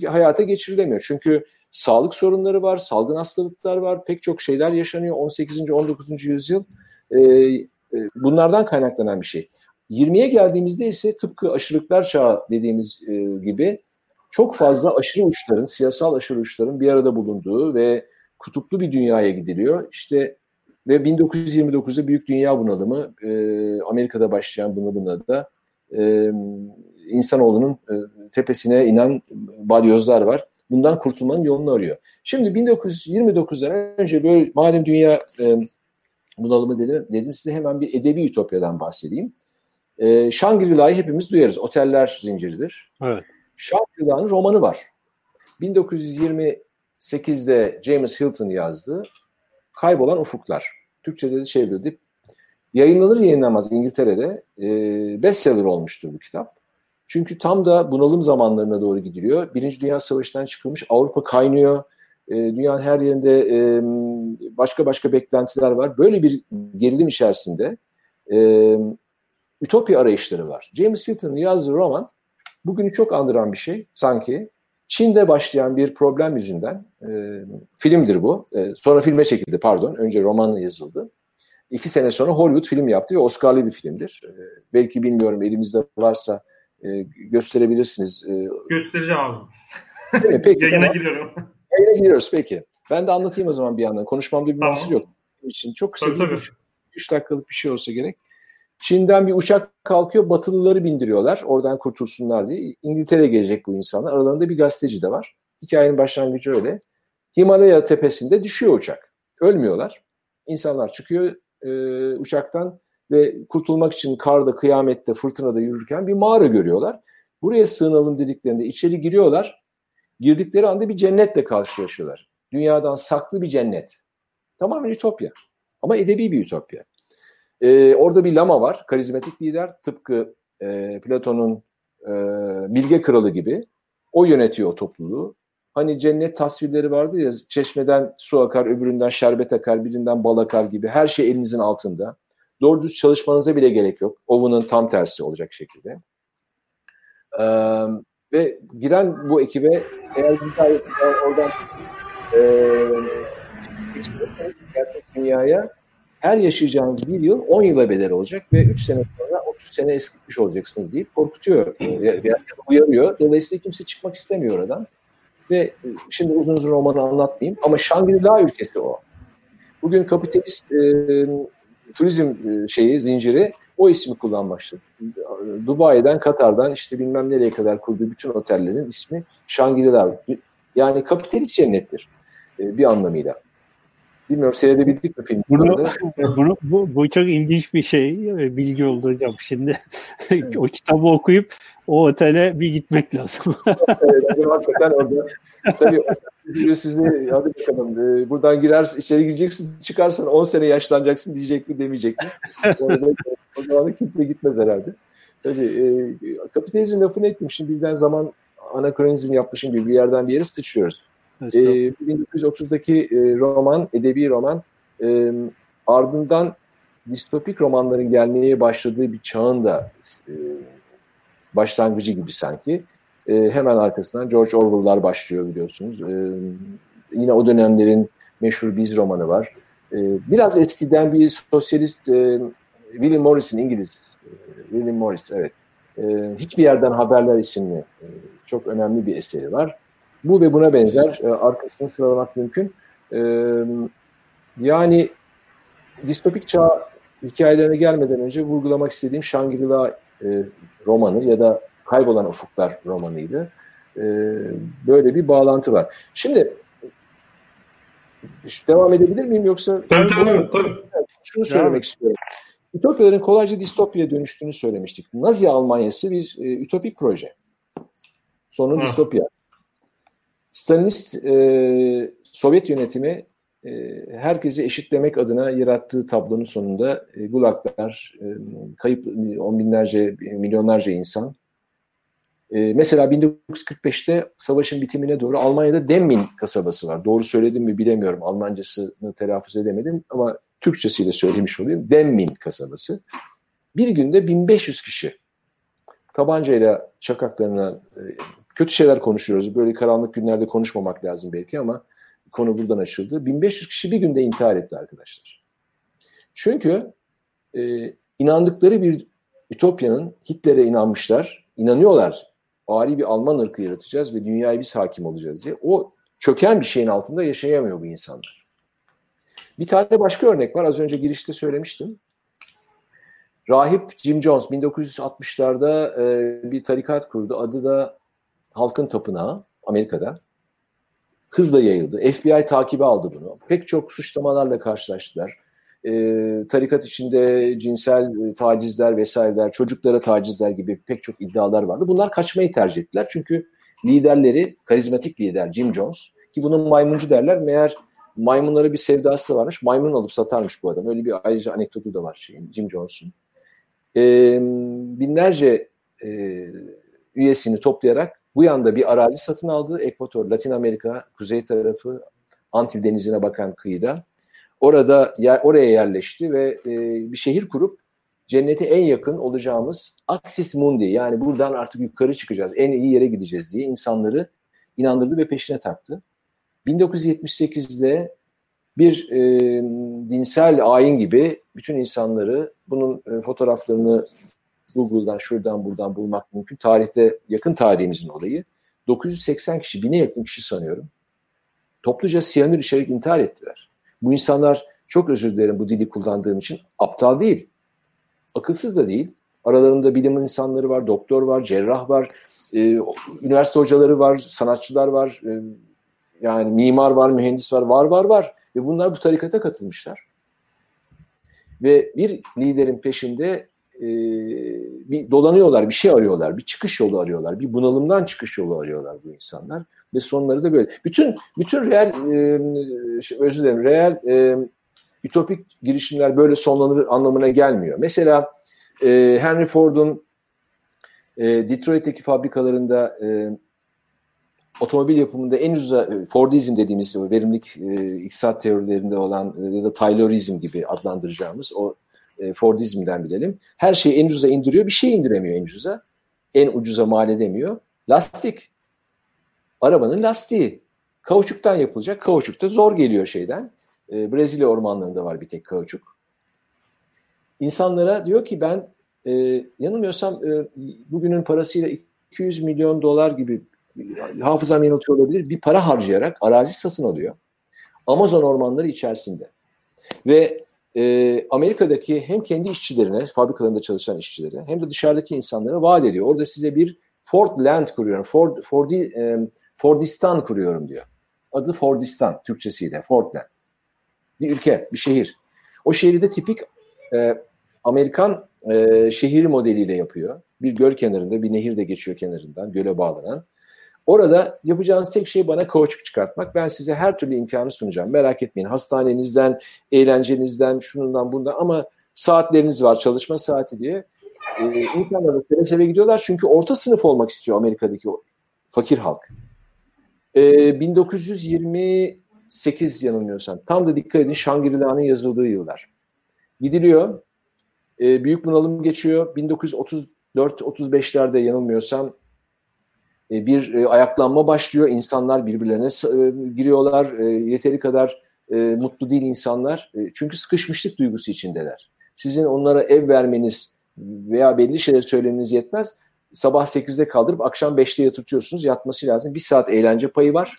e, hayata geçirilemiyor. Çünkü sağlık sorunları var, salgın hastalıklar var, pek çok şeyler yaşanıyor 18. 19. yüzyıl. E, e, bunlardan kaynaklanan bir şey. 20'ye geldiğimizde ise tıpkı aşırılıklar çağı dediğimiz e, gibi çok fazla aşırı uçların, siyasal aşırı uçların bir arada bulunduğu ve kutuplu bir dünyaya gidiliyor. İşte ve 1929'da büyük dünya bunalımı, e, Amerika'da başlayan bunalımda da e, insanoğlunun e, tepesine inen balyozlar var. Bundan kurtulmanın yolunu arıyor. Şimdi 1929'dan önce böyle madem dünya e, bunalımı dedim, dedim size hemen bir edebi ütopyadan bahsedeyim. E, Shangri-La'yı hepimiz duyarız. Oteller zinciridir. Evet. Shangri-La'nın romanı var. 1928'de James Hilton yazdı. Kaybolan Ufuklar. Türkçe'de de çevrildi. Yayınlanır yayınlanmaz İngiltere'de e, bestseller olmuştur bu kitap. Çünkü tam da bunalım zamanlarına doğru gidiliyor. Birinci Dünya Savaşı'ndan çıkılmış Avrupa kaynıyor. E, dünyanın her yerinde e, başka başka beklentiler var. Böyle bir gerilim içerisinde e, ütopya arayışları var. James Hilton'ın yazdığı roman bugünü çok andıran bir şey sanki. Çin'de başlayan bir problem yüzünden, e, filmdir bu. E, sonra filme çekildi pardon, önce roman yazıldı. İki sene sonra Hollywood film yaptı ve Oscar'lı bir filmdir. E, belki bilmiyorum elimizde varsa e, gösterebilirsiniz. E, Göstereceğim abi. Mi? Peki, Yayına tamam. giriyorum. Yayına giriyoruz peki. Ben de anlatayım o zaman bir yandan. Konuşmamda bir tamam. mahsur yok. için çok kısa tabii, bir 3 dakikalık bir şey olsa gerek. Çin'den bir uçak kalkıyor, Batılıları bindiriyorlar. Oradan kurtulsunlar diye. İngiltere'ye gelecek bu insanlar. Aralarında bir gazeteci de var. Hikayenin başlangıcı öyle. Himalaya tepesinde düşüyor uçak. Ölmüyorlar. İnsanlar çıkıyor e, uçaktan ve kurtulmak için karda, kıyamette, fırtınada yürürken bir mağara görüyorlar. Buraya sığınalım dediklerinde içeri giriyorlar. Girdikleri anda bir cennetle karşılaşıyorlar. Dünyadan saklı bir cennet. Tamamen ütopya. Ama edebi bir ütopya. Ee, orada bir lama var, karizmatik lider. Tıpkı e, Platon'un e, bilge kralı gibi. O yönetiyor o topluluğu. Hani cennet tasvirleri vardı ya, çeşmeden su akar, öbüründen şerbet akar, birinden bal akar gibi. Her şey elinizin altında. Doğru düz çalışmanıza bile gerek yok. Owen'ın tam tersi olacak şekilde. Ee, ve giren bu ekibe eğer güzel oradan e, gerçek dünyaya her yaşayacağınız bir yıl 10 yıla bedel olacak ve 3 sene sonra 30 sene eskitmiş olacaksınız deyip korkutuyor, uyarıyor. Dolayısıyla kimse çıkmak istemiyor oradan. Ve şimdi uzun uzun romanı anlatmayayım ama Shangri-La ülkesi o. Bugün kapitalist e, turizm e, şeyi zinciri o ismi kullanmıştır. Dubai'den, Katar'dan işte bilmem nereye kadar kurduğu bütün otellerin ismi Shangri-La. Yani kapitalist cennettir e, bir anlamıyla. Bilmiyorum seyredebildik mi film? Bunu, bunu, bu, bu çok ilginç bir şey, e, bilgi oldu hocam. Şimdi o kitabı okuyup o otele bir gitmek lazım. evet, hakikaten orada. Tabii sizi hadi bakalım e, buradan girer içeri gireceksin çıkarsan 10 sene yaşlanacaksın diyecek mi demeyecek mi? Orada, o zaman kimse gitmez herhalde. Tabii e, kapitalizm lafını ettim. Şimdi birden zaman anakronizm yapmışım gibi bir yerden bir yere sıçıyoruz. E, 1930'daki e, roman, edebi roman e, ardından distopik romanların gelmeye başladığı bir çağın da e, başlangıcı gibi sanki. E, hemen arkasından George Orwell'lar başlıyor biliyorsunuz. E, yine o dönemlerin meşhur Biz romanı var. E, biraz eskiden bir sosyalist e, William Morris'in İngiliz e, William Morris evet. E, Hiçbir Yerden Haberler isimli e, çok önemli bir eseri var. Bu ve buna benzer e, arkasını sıralamak mümkün. E, yani distopik çağ hikayelerine gelmeden önce vurgulamak istediğim Shangri-La e, romanı ya da Kaybolan Ufuklar romanıydı. E, böyle bir bağlantı var. Şimdi devam edebilir miyim yoksa? Tabii tabii. tabii. Şunu söylemek istiyorum. Ütopyaların kolayca distopyaya dönüştüğünü söylemiştik. Nazi Almanyası bir e, ütopik proje. Sonu distopya. Stalinist e, Sovyet yönetimi e, herkesi eşitlemek adına yarattığı tablonun sonunda e, gulaglar, e, kayıp on binlerce, milyonlarca insan. E, mesela 1945'te savaşın bitimine doğru Almanya'da Demmin kasabası var. Doğru söyledim mi bilemiyorum. Almancasını telaffuz edemedim ama Türkçesiyle söylemiş olayım. Demmin kasabası. Bir günde 1500 kişi tabancayla çakaklarına e, kötü şeyler konuşuyoruz. Böyle karanlık günlerde konuşmamak lazım belki ama konu buradan açıldı. 1500 kişi bir günde intihar etti arkadaşlar. Çünkü e, inandıkları bir Ütopya'nın Hitler'e inanmışlar, inanıyorlar. Ari bir Alman ırkı yaratacağız ve dünyayı biz hakim olacağız diye. O çöken bir şeyin altında yaşayamıyor bu insanlar. Bir tane başka örnek var. Az önce girişte söylemiştim. Rahip Jim Jones 1960'larda e, bir tarikat kurdu. Adı da Halkın Tapınağı Amerika'da. Hızla yayıldı. FBI takibi aldı bunu. Pek çok suçlamalarla karşılaştılar. E, tarikat içinde cinsel e, tacizler vesaireler, çocuklara tacizler gibi pek çok iddialar vardı. Bunlar kaçmayı tercih ettiler. Çünkü liderleri, karizmatik lider Jim Jones ki bunun maymuncu derler. Meğer maymunlara bir sevdası da varmış. Maymun alıp satarmış bu adam. Öyle bir ayrıca anekdotu da var şeyin, Jim Jones'un. E, binlerce e, üyesini toplayarak bu yanda bir arazi satın aldı. Ekvator, Latin Amerika, kuzey tarafı, Antil Denizi'ne bakan kıyıda. Orada yer, oraya yerleşti ve e, bir şehir kurup cennete en yakın olacağımız Axis Mundi yani buradan artık yukarı çıkacağız, en iyi yere gideceğiz diye insanları inandırdı ve peşine taktı. 1978'de bir e, dinsel ayin gibi bütün insanları bunun e, fotoğraflarını Google'dan şuradan buradan bulmak mümkün. Tarihte yakın tarihimizin olayı. 980 kişi, bine yakın kişi sanıyorum. Topluca siyanür içerek intihar ettiler. Bu insanlar çok özür dilerim bu dili kullandığım için aptal değil. Akılsız da değil. Aralarında bilim insanları var, doktor var, cerrah var, e, üniversite hocaları var, sanatçılar var, e, yani mimar var, mühendis var, var var var. Ve bunlar bu tarikata katılmışlar. Ve bir liderin peşinde e, bir dolanıyorlar, bir şey arıyorlar, bir çıkış yolu arıyorlar, bir bunalımdan çıkış yolu arıyorlar bu insanlar ve sonları da böyle. Bütün bütün real e, özür dilerim, real e, ütopik girişimler böyle sonlanır anlamına gelmiyor. Mesela e, Henry Ford'un e, Detroit'teki fabrikalarında e, otomobil yapımında en uza e, Fordizm dediğimiz verimlilik e, iktisat teorilerinde olan e, ya da Taylorizm gibi adlandıracağımız o e, Fordizm'den bilelim. Her şeyi en ucuza indiriyor. Bir şey indiremiyor en ucuza. En ucuza mal edemiyor. Lastik. Arabanın lastiği. Kauçuktan yapılacak. Kauçuk da zor geliyor şeyden. E, Brezilya ormanlarında var bir tek kauçuk. İnsanlara diyor ki ben e, yanılmıyorsam e, bugünün parasıyla 200 milyon dolar gibi hafızam yanıltıyor olabilir bir para harcayarak arazi satın alıyor. Amazon ormanları içerisinde. Ve e, Amerika'daki hem kendi işçilerine, fabrikalarında çalışan işçilere hem de dışarıdaki insanlara vaat ediyor. Orada size bir Ford Land kuruyorum, Ford, Fordi, e, Fordistan kuruyorum diyor. Adı Fordistan, Türkçesiyle Fordland. Bir ülke, bir şehir. O şehri de tipik e, Amerikan e, şehir modeliyle yapıyor. Bir göl kenarında, bir nehir de geçiyor kenarından, göle bağlanan. Orada yapacağınız tek şey bana kauçuk çıkartmak. Ben size her türlü imkanı sunacağım. Merak etmeyin. Hastanenizden, eğlencenizden, şunundan bundan ama saatleriniz var, çalışma saati diye. Ee, insanlar da seve seve gidiyorlar çünkü orta sınıf olmak istiyor Amerika'daki o fakir halk. Ee, 1928 yanılmıyorsam. Tam da dikkat edin Shangri-La'nın yazıldığı yıllar. Gidiliyor. E, büyük bunalım geçiyor. 1934-35'lerde yanılmıyorsam bir e, ayaklanma başlıyor. İnsanlar birbirlerine e, giriyorlar. Yeteri kadar mutlu değil insanlar. Çünkü sıkışmışlık duygusu içindeler. Sizin onlara ev vermeniz veya belli şeyler söylemeniz yetmez. Sabah 8'de kaldırıp akşam 5'te yatırtıyorsunuz. Yatması lazım. Bir saat eğlence payı var.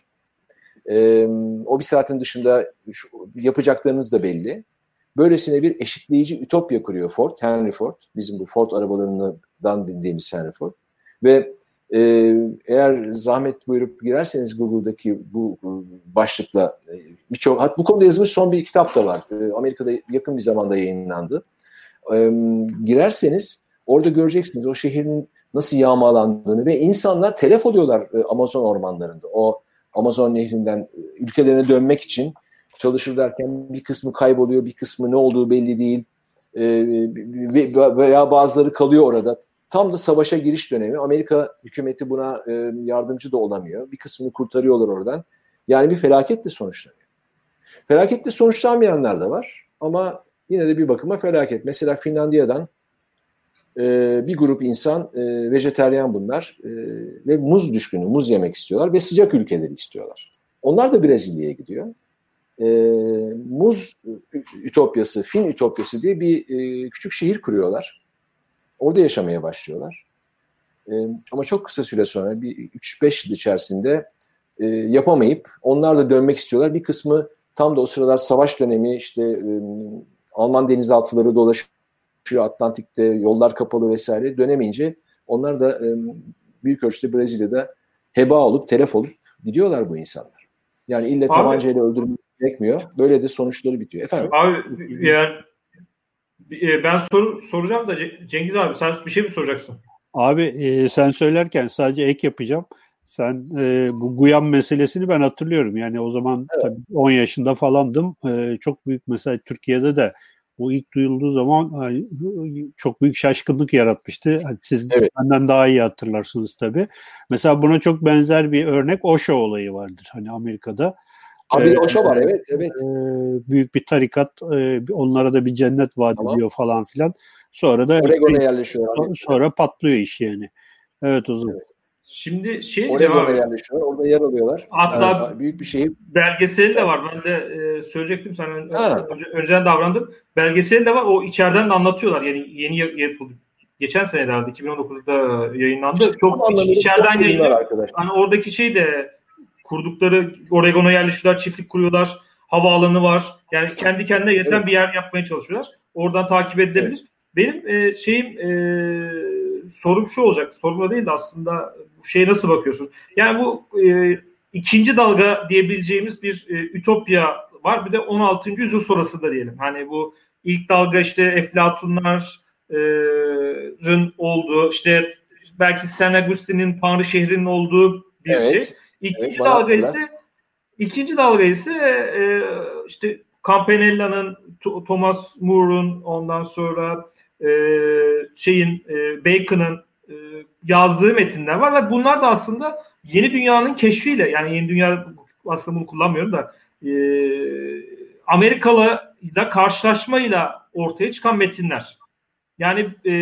O bir saatin dışında yapacaklarınız da belli. Böylesine bir eşitleyici ütopya kuruyor Ford, Henry Ford. Bizim bu Ford arabalarından bildiğimiz Henry Ford. Ve e, eğer zahmet buyurup girerseniz Google'daki bu başlıkla e, birçok bu konuda yazılmış son bir kitap da var. E, Amerika'da yakın bir zamanda yayınlandı. E, girerseniz orada göreceksiniz o şehrin nasıl yağmalandığını ve insanlar telef oluyorlar e, Amazon ormanlarında. O Amazon nehrinden e, ülkelerine dönmek için çalışır derken bir kısmı kayboluyor, bir kısmı ne olduğu belli değil. Veya bazıları kalıyor orada. Tam da savaşa giriş dönemi. Amerika hükümeti buna e, yardımcı da olamıyor. Bir kısmını kurtarıyorlar oradan. Yani bir felaketle sonuçlanıyor. Felaketle sonuçlanmayanlar da var. Ama yine de bir bakıma felaket. Mesela Finlandiya'dan e, bir grup insan e, vejeteryan bunlar e, ve muz düşkünü, muz yemek istiyorlar ve sıcak ülkeleri istiyorlar. Onlar da Brezilya'ya gidiyor. E, muz ütopyası, Fin ütopyası diye bir e, küçük şehir kuruyorlar. Orada yaşamaya başlıyorlar. E, ama çok kısa süre sonra bir 3-5 yıl içerisinde e, yapamayıp onlar da dönmek istiyorlar. Bir kısmı tam da o sıralar savaş dönemi işte e, Alman denizaltıları dolaşıyor Atlantik'te yollar kapalı vesaire dönemeyince onlar da e, büyük ölçüde Brezilya'da heba olup telef olup gidiyorlar bu insanlar. Yani ille tabancayla öldürmek gerekmiyor. Böyle de sonuçları bitiyor. Efendim? Abi yani ben soru soracağım da Cengiz abi sen bir şey mi soracaksın? Abi e, sen söylerken sadece ek yapacağım. Sen e, bu Guyan meselesini ben hatırlıyorum. Yani o zaman evet. tabii 10 yaşında falandım. E, çok büyük mesela Türkiye'de de bu ilk duyulduğu zaman e, çok büyük şaşkınlık yaratmıştı. Hani siz evet. benden daha iyi hatırlarsınız tabii. Mesela buna çok benzer bir örnek Osho olayı vardır hani Amerika'da. Abi ee, Osho var evet evet. E, büyük bir tarikat e, onlara da bir cennet vaat tamam. ediyor falan filan. Sonra da Oregon'a yerleşiyor. Sonra patlıyor iş yani. Evet o zaman. Evet. Şimdi şey Oregon'a yerleşiyorlar. Orada yer alıyorlar. Hatta yani, büyük bir şey. Belgeseli de var. Ben de e, söyleyecektim sen önce, önceden davrandım. Belgeseli de var. O içeriden de anlatıyorlar. Yani yeni yapıldı. Geçen senelerde 2019'da yayınlandı. İşte çok iç, içeriden yayınlandı. Hani oradaki şey de kurdukları Oregon'a yerleşiyorlar, çiftlik kuruyorlar. Havaalanı var. Yani kendi kendine yeten evet. bir yer yapmaya çalışıyorlar. Oradan takip edilebilir. Evet. Benim e, şeyim e, sorum şu olacak. Sorumla değil de aslında bu şeye nasıl bakıyorsunuz? Yani bu e, ikinci dalga diyebileceğimiz bir e, ütopya var. Bir de 16. yüzyıl sonrasında diyelim. Hani bu ilk dalga işte Eflatunların olduğu işte belki San Agustin'in Tanrı şehrinin olduğu bir evet. şey. İkinci evet, dalga ise ikinci dalga ise e, işte Campanella'nın Thomas More'un ondan sonra e, şeyin e, Bacon'ın e, yazdığı metinler var ve bunlar da aslında yeni dünyanın keşfiyle yani yeni dünya aslında bunu kullanmıyorum da e, Amerikalı ile karşılaşmayla ortaya çıkan metinler. Yani e,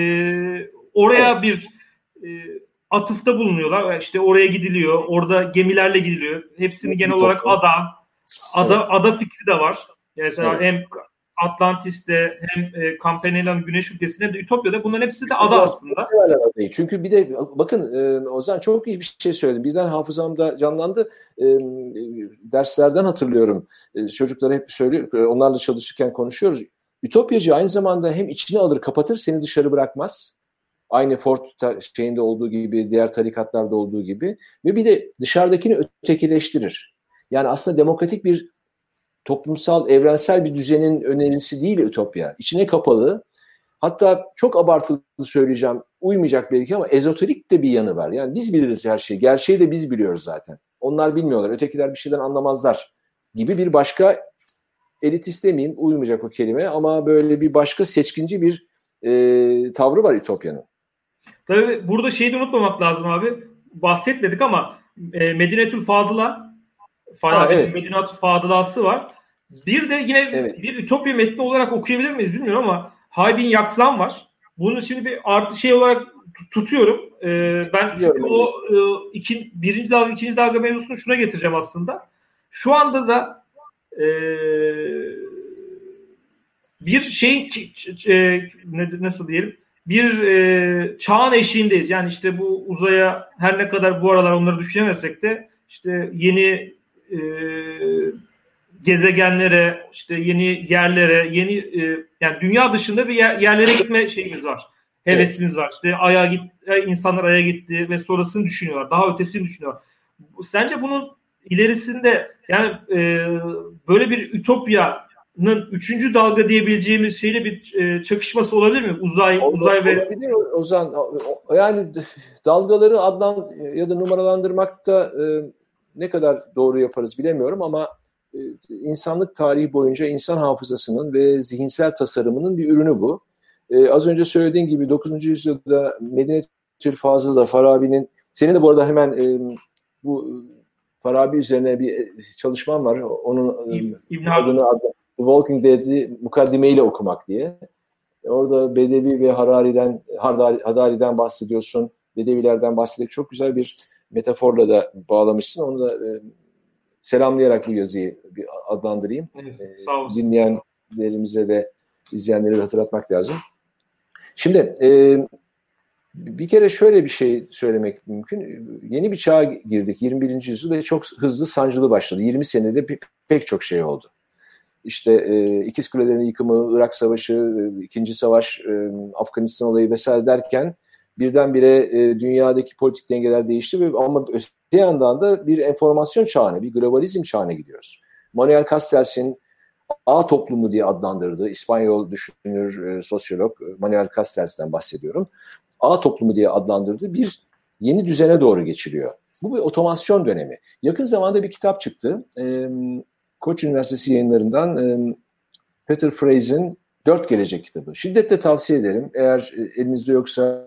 oraya bir e, atıfta bulunuyorlar. İşte oraya gidiliyor. Orada gemilerle gidiliyor. Hepsini genel olarak ada ada ada fikri de var. Yani mesela evet. hem Atlantis'te hem e, Campanella'nın Güneş ülkesinde de Ütopya'da bunların hepsi de ada aslında. Çünkü bir de bakın e, Ozan çok iyi bir şey söyledi. Birden hafızamda canlandı. E, derslerden hatırlıyorum. E, çocuklara hep söylüyor. E, onlarla çalışırken konuşuyoruz. Ütopyacı aynı zamanda hem içini alır kapatır seni dışarı bırakmaz. Aynı Ford şeyinde olduğu gibi, diğer tarikatlarda olduğu gibi ve bir de dışarıdakini ötekileştirir. Yani aslında demokratik bir toplumsal, evrensel bir düzenin önerisi değil Ütopya. İçine kapalı, hatta çok abartılı söyleyeceğim, uymayacak belki ama ezoterik de bir yanı var. Yani biz biliriz her şeyi, gerçeği de biz biliyoruz zaten. Onlar bilmiyorlar, ötekiler bir şeyden anlamazlar gibi bir başka elitist demeyeyim, uymayacak o kelime ama böyle bir başka seçkinci bir e, tavrı var Ütopya'nın. Tabii burada şeyi de unutmamak lazım abi. Bahsetmedik ama e, Medinetül Fadıla Farabi'nin evet. Medinetül Fadılası var. Bir de yine evet. bir Ütopya metni olarak okuyabilir miyiz bilmiyorum ama Haybin Yakzan var. Bunu şimdi bir artı şey olarak tutuyorum. Ee, ben çünkü o e, iki, birinci dalga, ikinci dalga mevzusunu şuna getireceğim aslında. Şu anda da e, bir şey e, nasıl diyelim bir e, çağın eşiğindeyiz. Yani işte bu uzaya her ne kadar bu aralar onları düşünemesek de işte yeni e, gezegenlere, işte yeni yerlere, yeni e, yani dünya dışında bir yer, yerlere gitme şeyimiz var. Hevesimiz var. İşte aya git, insanlar aya gitti ve sonrasını düşünüyorlar. Daha ötesini düşünüyorlar. Sence bunun ilerisinde yani e, böyle bir ütopyanın üçüncü dalga diyebileceğimiz şeyle bir e, çakışması olabilir mi? Uzay, Olur, uzay ve olabilir Ozan. Yani dalgaları adlan ya da numaralandırmakta e, ne kadar doğru yaparız bilemiyorum ama e, insanlık tarihi boyunca insan hafızasının ve zihinsel tasarımının bir ürünü bu. Az önce söylediğin gibi 9. yüzyılda Medine-Tül Fazıl'da Farabi'nin senin de bu arada hemen bu Farabi üzerine bir çalışmam var. Onun İbn adını adı, The Walking Dead'i mukaddimeyle okumak diye. Orada Bedevi ve Harari'den Hadari'den bahsediyorsun. Bedevilerden bahsederek çok güzel bir metaforla da bağlamışsın. Onu da e, selamlayarak bu yazıyı bir adlandırayım. Evet, e, sağ olsun. Dinleyenlerimize de izleyenlere de hatırlatmak lazım. Şimdi e, bir kere şöyle bir şey söylemek mümkün. Yeni bir çağa girdik 21. yüzyıl ve çok hızlı sancılı başladı. 20 senede pek çok şey oldu. İşte e, İkiz Kulelerin yıkımı, Irak Savaşı, e, İkinci Savaş, e, Afganistan olayı vesaire derken birdenbire e, dünyadaki politik dengeler değişti ve ama öte yandan da bir enformasyon çağına, bir globalizm çağına gidiyoruz. Manuel Castells'in A toplumu diye adlandırdığı İspanyol düşünür, e, sosyolog e, Manuel Castells'ten bahsediyorum. A toplumu diye adlandırdığı bir yeni düzene doğru geçiliyor. Bu bir otomasyon dönemi. Yakın zamanda bir kitap çıktı. E, Koç Üniversitesi yayınlarından Peter Frase'in Dört Gelecek kitabı. Şiddetle tavsiye ederim. Eğer elinizde yoksa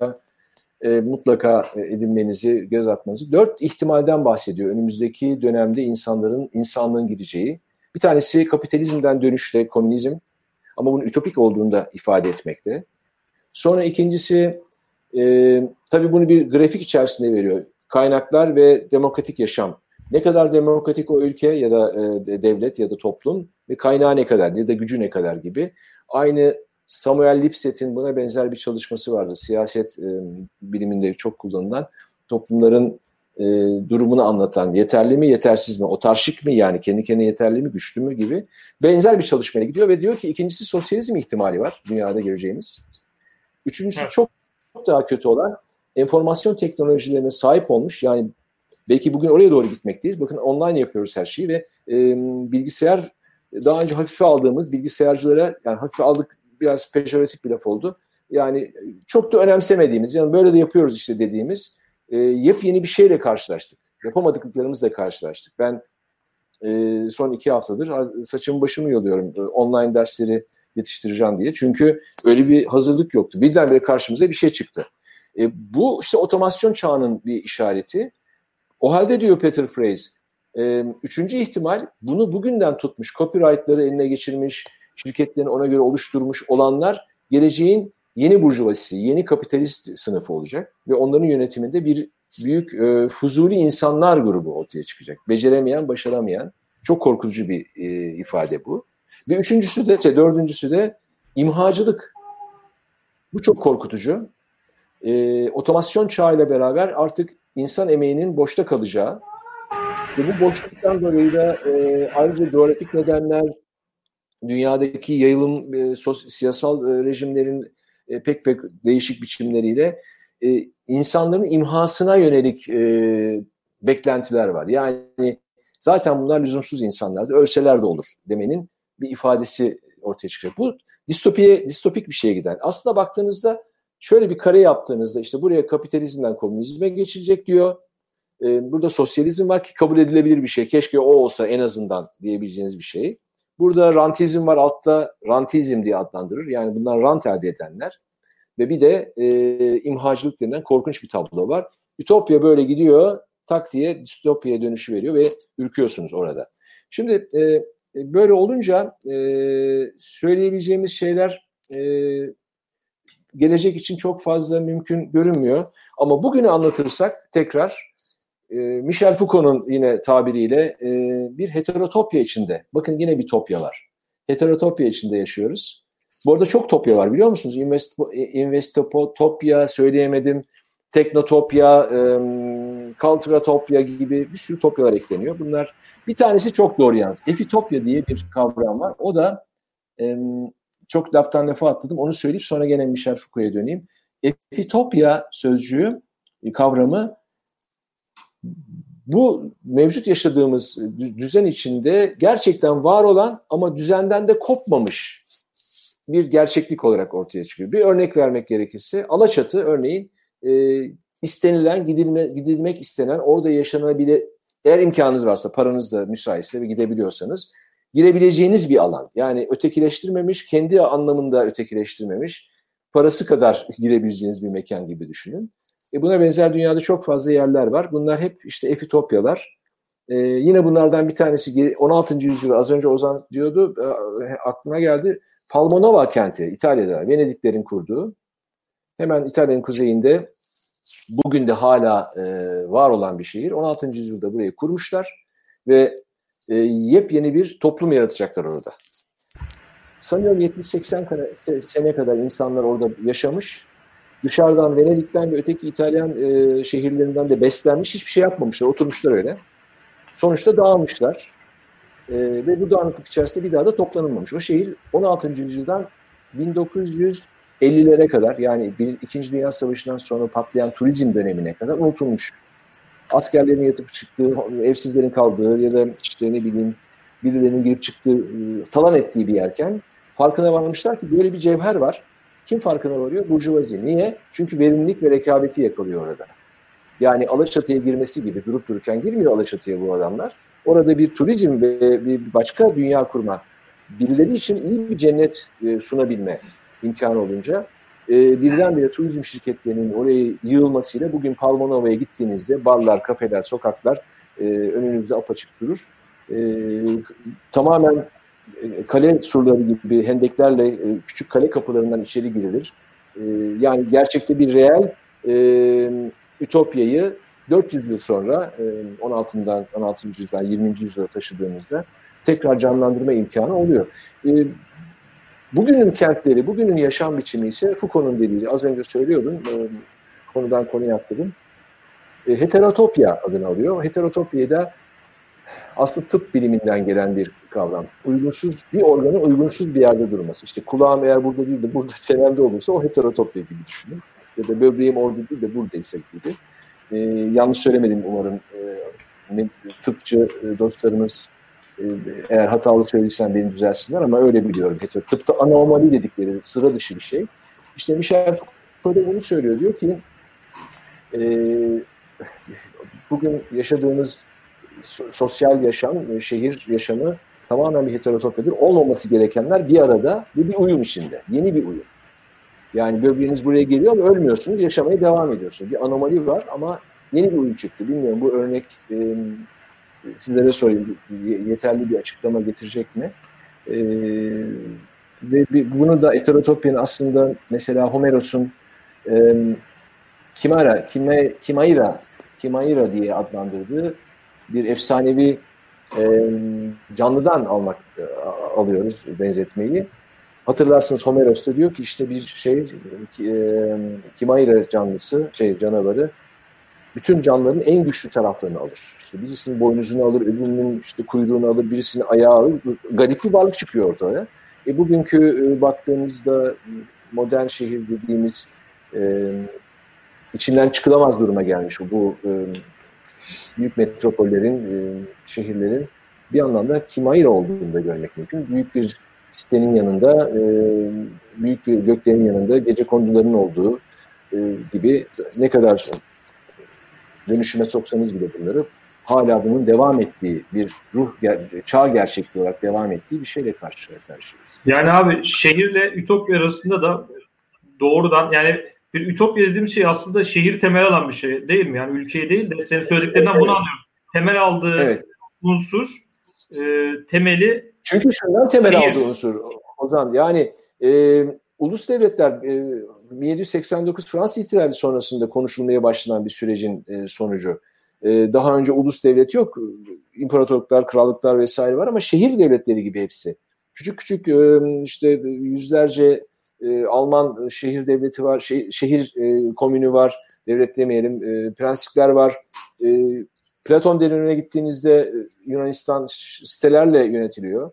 e, mutlaka edinmenizi, göz atmanızı. Dört ihtimalden bahsediyor önümüzdeki dönemde insanların, insanlığın gideceği. Bir tanesi kapitalizmden dönüşte komünizm ama bunun ütopik olduğunu da ifade etmekte. Sonra ikincisi e, tabii bunu bir grafik içerisinde veriyor. Kaynaklar ve demokratik yaşam. Ne kadar demokratik o ülke ya da e, devlet ya da toplum ve kaynağı ne kadar ya da gücü ne kadar gibi. Aynı Samuel Lipset'in buna benzer bir çalışması vardı. Siyaset e, biliminde çok kullanılan toplumların e, durumunu anlatan yeterli mi yetersiz mi otarşik mi yani kendi kendine yeterli mi güçlü mü gibi benzer bir çalışmaya gidiyor ve diyor ki ikincisi sosyalizm ihtimali var dünyada göreceğimiz. Üçüncüsü çok, çok daha kötü olan enformasyon teknolojilerine sahip olmuş yani belki bugün oraya doğru gitmekteyiz. Bakın online yapıyoruz her şeyi ve e, bilgisayar daha önce hafife aldığımız bilgisayarcılara yani hafife aldık biraz pejoratif bir laf oldu. Yani çok da önemsemediğimiz, yani böyle de yapıyoruz işte dediğimiz e, yepyeni bir şeyle karşılaştık. Yapamadıklarımızla karşılaştık. Ben e, son iki haftadır saçımı başımı yoluyorum. E, online dersleri yetiştireceğim diye. Çünkü öyle bir hazırlık yoktu. Birdenbire karşımıza bir şey çıktı. E, bu işte otomasyon çağının bir işareti. O halde diyor Peter Phrase, e, üçüncü ihtimal bunu bugünden tutmuş, copyrightları eline geçirmiş, şirketlerini ona göre oluşturmuş olanlar geleceğin yeni burjuvazisi, yeni kapitalist sınıfı olacak ve onların yönetiminde bir büyük e, fuzuli insanlar grubu ortaya çıkacak. Beceremeyen, başaramayan çok korkutucu bir e, ifade bu. Ve üçüncüsü de, şey, dördüncüsü de imhacılık. Bu çok korkutucu. E, otomasyon çağıyla beraber artık insan emeğinin boşta kalacağı ve bu boşluktan dolayı da e, ayrıca coğrafik nedenler, dünyadaki yayılım e, sos, siyasal e, rejimlerin e, pek pek değişik biçimleriyle e, insanların imhasına yönelik e, beklentiler var. Yani Zaten bunlar lüzumsuz insanlardı. Ölseler de olur demenin bir ifadesi ortaya çıkacak. Bu distopiye, distopik bir şeye giden. Aslında baktığınızda şöyle bir kare yaptığınızda işte buraya kapitalizmden komünizme geçilecek diyor. Ee, burada sosyalizm var ki kabul edilebilir bir şey. Keşke o olsa en azından diyebileceğiniz bir şey. Burada rantizm var altta rantizm diye adlandırır. Yani bunlar rant elde edenler. Ve bir de e, imhacılık denilen korkunç bir tablo var. Ütopya böyle gidiyor tak diye distopyaya dönüşü veriyor ve ürküyorsunuz orada. Şimdi e, böyle olunca e, söyleyebileceğimiz şeyler e, gelecek için çok fazla mümkün görünmüyor. Ama bugünü anlatırsak tekrar e, Michel Foucault'un yine tabiriyle e, bir heterotopya içinde. Bakın yine bir topya var. Heterotopya içinde yaşıyoruz. Bu arada çok topya var biliyor musunuz? Invest, Investopya söyleyemedim. Teknotopya, e, Culturatopya gibi bir sürü topyalar ekleniyor. Bunlar bir tanesi çok doğru yalnız. Efitopya diye bir kavram var. O da e, çok laftan lafa atladım. Onu söyleyip sonra gene Michel Foucault'a döneyim. Efitopya sözcüğü, e, kavramı bu mevcut yaşadığımız düzen içinde gerçekten var olan ama düzenden de kopmamış bir gerçeklik olarak ortaya çıkıyor. Bir örnek vermek gerekirse Alaçatı örneğin e, istenilen, gidilme, gidilmek istenen, orada yaşanabilir, eğer imkanınız varsa, paranız da müsaitse ve gidebiliyorsanız girebileceğiniz bir alan. Yani ötekileştirmemiş, kendi anlamında ötekileştirmemiş, parası kadar girebileceğiniz bir mekan gibi düşünün. E buna benzer dünyada çok fazla yerler var. Bunlar hep işte efitopyalar. Ee, yine bunlardan bir tanesi 16. yüzyıl az önce Ozan diyordu e, aklıma geldi. Palmonova kenti İtalya'da Venediklerin kurduğu. Hemen İtalya'nın kuzeyinde bugün de hala e, var olan bir şehir. 16. yüzyılda burayı kurmuşlar ve e, yepyeni bir toplum yaratacaklar orada. Sanıyorum 70-80 sene kadar insanlar orada yaşamış. Dışarıdan Venedik'ten ve öteki İtalyan e, şehirlerinden de beslenmiş. Hiçbir şey yapmamışlar. Oturmuşlar öyle. Sonuçta dağılmışlar. E, ve bu dağınıklık içerisinde bir daha da toplanılmamış. O şehir 16. yüzyıldan 1950'lere kadar yani bir, İkinci Dünya Savaşı'ndan sonra patlayan turizm dönemine kadar unutulmuş. Askerlerin yatıp çıktığı, evsizlerin kaldığı ya da işte ne bileyim birilerinin girip çıktığı, e, talan ettiği bir yerken farkına varmışlar ki böyle bir cevher var. Kim farkına varıyor? Burjuvazi. Niye? Çünkü verimlilik ve rekabeti yakalıyor orada. Yani Alaçatı'ya girmesi gibi durup dururken girmiyor Alaçatı'ya bu adamlar. Orada bir turizm ve bir başka dünya kurma, birileri için iyi bir cennet e, sunabilme imkanı olunca e, birdenbire turizm şirketlerinin oraya yığılmasıyla bugün Palmonova'ya gittiğinizde barlar, kafeler, sokaklar e, önünüzde apaçık durur. E, tamamen e, kale surları gibi hendeklerle e, küçük kale kapılarından içeri girilir. E, yani gerçekte bir reel e, ütopyayı 400 yıl sonra 16'dan 16. yüzyıldan 20. yüzyıla taşıdığımızda tekrar canlandırma imkanı oluyor. Bugünün kentleri, bugünün yaşam biçimi ise Foucault'un dediği, az önce söylüyordum, konudan konuya atladım. Heterotopya adını alıyor. Heterotopyayı da aslında tıp biliminden gelen bir kavram. Uygunsuz, bir organın uygunsuz bir yerde durması. İşte kulağım eğer burada değil de burada çenemde olursa o heterotopya gibi düşünün. Ya da böbreğim orada değil de buradaysa gibi. Ee, yanlış söylemedim umarım. Ee, tıpçı e, dostlarımız e, eğer hatalı söylesem beni düzelsinler ama öyle biliyorum. Heter Tıpta anomali dedikleri sıra dışı bir şey. İşte Michel Foucault bunu söylüyor. Diyor ki e, bugün yaşadığımız sosyal yaşam, e, şehir yaşamı tamamen bir heterotopyadır. Olmaması gerekenler bir arada ve bir uyum içinde. Yeni bir uyum. Yani böbreğiniz buraya geliyor ama ölmüyorsunuz, yaşamaya devam ediyorsunuz. Bir anomali var ama yeni bir uyum çıktı. Bilmiyorum bu örnek e, sizlere sorayım yeterli bir açıklama getirecek mi? E, ve bunu da heterotopyanın aslında mesela Homeros'un e, Kimara, Kime, Kimaira, Kimaira diye adlandırdığı bir efsanevi e, canlıdan almak e, alıyoruz benzetmeyi. Hatırlarsınız Homeros da diyor ki işte bir şey e, Kimayra canlısı, şey canavarı bütün canlıların en güçlü taraflarını alır. İşte birisinin boynuzunu alır, öbürünün işte kuyruğunu alır, birisinin ayağı alır. Garip bir varlık çıkıyor ortaya. E bugünkü e, baktığınızda modern şehir dediğimiz e, içinden çıkılamaz duruma gelmiş bu e, büyük metropollerin, e, şehirlerin bir anlamda kimayır olduğunu da görmek mümkün. Büyük bir sitenin yanında, e, büyük bir göklerin yanında gece konduların olduğu e, gibi ne kadar dönüşüme soksanız bile bunları hala bunun devam ettiği bir ruh, çağ gerçekliği olarak devam ettiği bir şeyle karşı karşıyayız. Yani abi şehirle ütopya arasında da doğrudan yani bir ütopya dediğim şey aslında şehir temel alan bir şey değil mi? Yani ülkeyi değil de senin söylediklerinden bunu anlıyorum. Temel aldığı evet. unsur e, temeli çünkü şundan temel şehir. aldığı unsur Ozan yani e, ulus devletler e, 1789 Fransız ihtilali sonrasında konuşulmaya başlanan bir sürecin e, sonucu. E, daha önce ulus devlet yok. İmparatorluklar, krallıklar vesaire var ama şehir devletleri gibi hepsi. Küçük küçük e, işte yüzlerce e, Alman şehir devleti var, şehir, e, komünü var, devlet demeyelim, e, prensipler var. Platon dönemine gittiğinizde Yunanistan sitelerle yönetiliyor.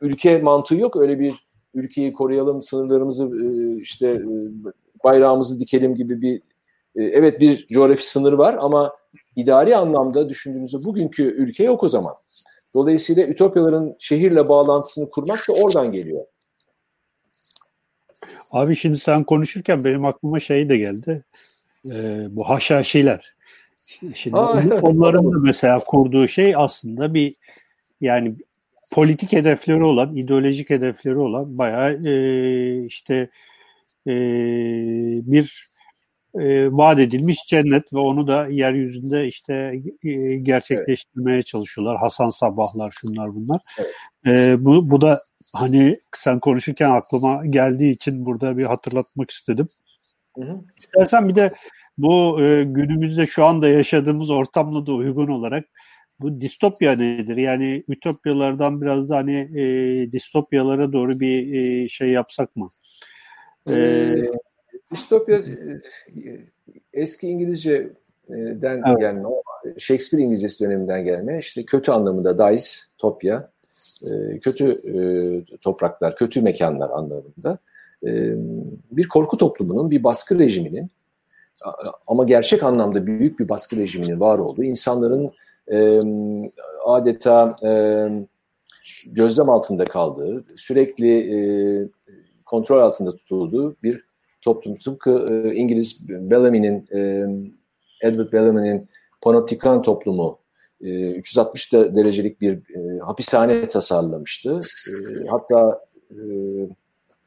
Ülke mantığı yok. Öyle bir ülkeyi koruyalım, sınırlarımızı işte bayrağımızı dikelim gibi bir evet bir coğrafi sınır var ama idari anlamda düşündüğünüzde bugünkü ülke yok o zaman. Dolayısıyla ütopyaların şehirle bağlantısını kurmak da oradan geliyor. Abi şimdi sen konuşurken benim aklıma şey de geldi. Ee, bu haşhaşiler. Şimdi Aa, onların da mesela kurduğu şey aslında bir yani politik hedefleri olan, ideolojik hedefleri olan bayağı e, işte e, bir e, vaat edilmiş cennet ve onu da yeryüzünde işte e, gerçekleştirmeye evet. çalışıyorlar. Hasan Sabahlar şunlar bunlar. Evet. E, bu, bu da hani sen konuşurken aklıma geldiği için burada bir hatırlatmak istedim. Hı hı. İstersen bir de bu e, günümüzde şu anda yaşadığımız ortamla da uygun olarak bu distopya nedir? Yani ütopyalardan biraz da hani e, distopyalara doğru bir e, şey yapsak mı? Ee, ee, distopya e, eski İngilizce'den evet. gelme, Shakespeare İngilizcesi döneminden gelme, işte kötü anlamında dice, topya, e, kötü e, topraklar, kötü mekanlar anlamında bir korku toplumunun, bir baskı rejiminin ama gerçek anlamda büyük bir baskı rejiminin var olduğu, insanların e, adeta e, gözlem altında kaldığı, sürekli e, kontrol altında tutulduğu bir toplum. Tıpkı e, İngiliz Bellamy'nin, e, Edward Bellamy'nin Panoptikan toplumu e, 360 derecelik bir e, hapishane tasarlamıştı. E, hatta e,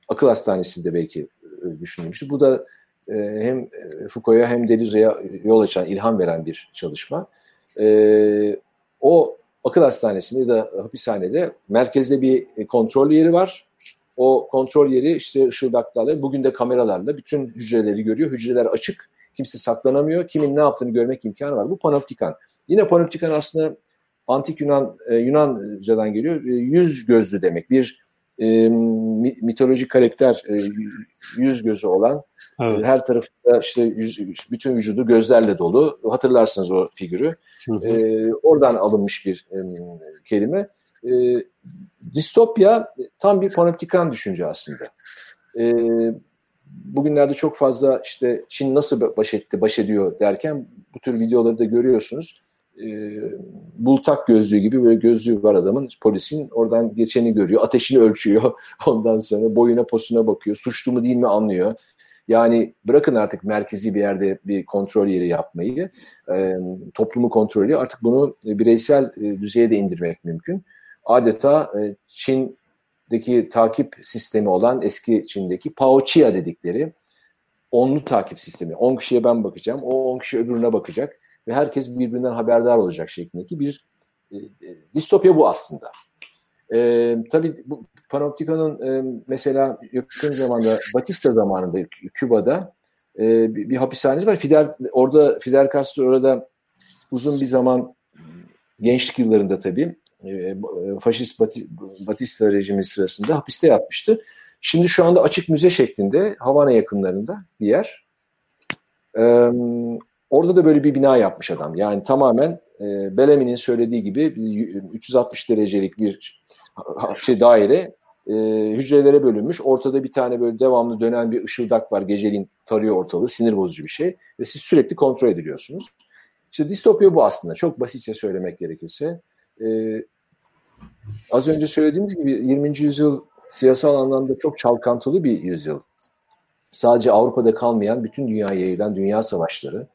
akıl hastanesi de belki e, düşünülmüştü. Bu da e, hem Foucault'a hem Deleuze'ye yol açan, ilham veren bir çalışma. E, o akıl hastanesinde da hapishanede merkezde bir kontrol yeri var. O kontrol yeri işte ışıldaklarla, bugün de kameralarla bütün hücreleri görüyor. Hücreler açık, kimse saklanamıyor. Kimin ne yaptığını görmek imkanı var. Bu panoptikan. Yine panoptikan aslında antik Yunan Yunancadan geliyor. Yüz gözlü demek. Bir e, mitolojik karakter e, yüz gözü olan evet. e, her tarafında işte yüz, bütün vücudu gözlerle dolu. Hatırlarsınız o figürü. E, oradan alınmış bir e, kelime. E, distopya tam bir panoptikan düşünce aslında. E, bugünlerde çok fazla işte Çin nasıl baş etti, baş ediyor derken bu tür videoları da görüyorsunuz. E, bultak gözlüğü gibi böyle gözlüğü var adamın. Polisin oradan geçeni görüyor ateşini ölçüyor. Ondan sonra boyuna posuna bakıyor. Suçlu mu değil mi anlıyor. Yani bırakın artık merkezi bir yerde bir kontrol yeri yapmayı e, toplumu kontrolü artık bunu bireysel e, düzeye de indirmek mümkün adeta e, Çin'deki takip sistemi olan eski Çin'deki Paoçia dedikleri onlu takip sistemi. 10 kişiye ben bakacağım, o 10 kişi öbürüne bakacak ve herkes birbirinden haberdar olacak şeklindeki bir e, e, distopya bu aslında. E, tabii bu Panoptika'nın e, mesela yakın zamanda Batista zamanında Küba'da e, bir, bir hapishanesi var. Fidel orada Fidel Castro orada uzun bir zaman gençlik yıllarında tabii faşist Batista rejimi sırasında hapiste yatmıştı. Şimdi şu anda açık müze şeklinde Havana yakınlarında bir yer. E, Orada da böyle bir bina yapmış adam. Yani tamamen e, Bellamy'nin söylediği gibi 360 derecelik bir şey daire e, hücrelere bölünmüş. Ortada bir tane böyle devamlı dönen bir ışıldak var. Geceliğin tarıyor ortalığı. Sinir bozucu bir şey. Ve siz sürekli kontrol ediliyorsunuz. İşte distopya bu aslında. Çok basitçe söylemek gerekirse. E, az önce söylediğimiz gibi 20. yüzyıl siyasal anlamda çok çalkantılı bir yüzyıl. Sadece Avrupa'da kalmayan bütün dünyaya yayılan dünya savaşları,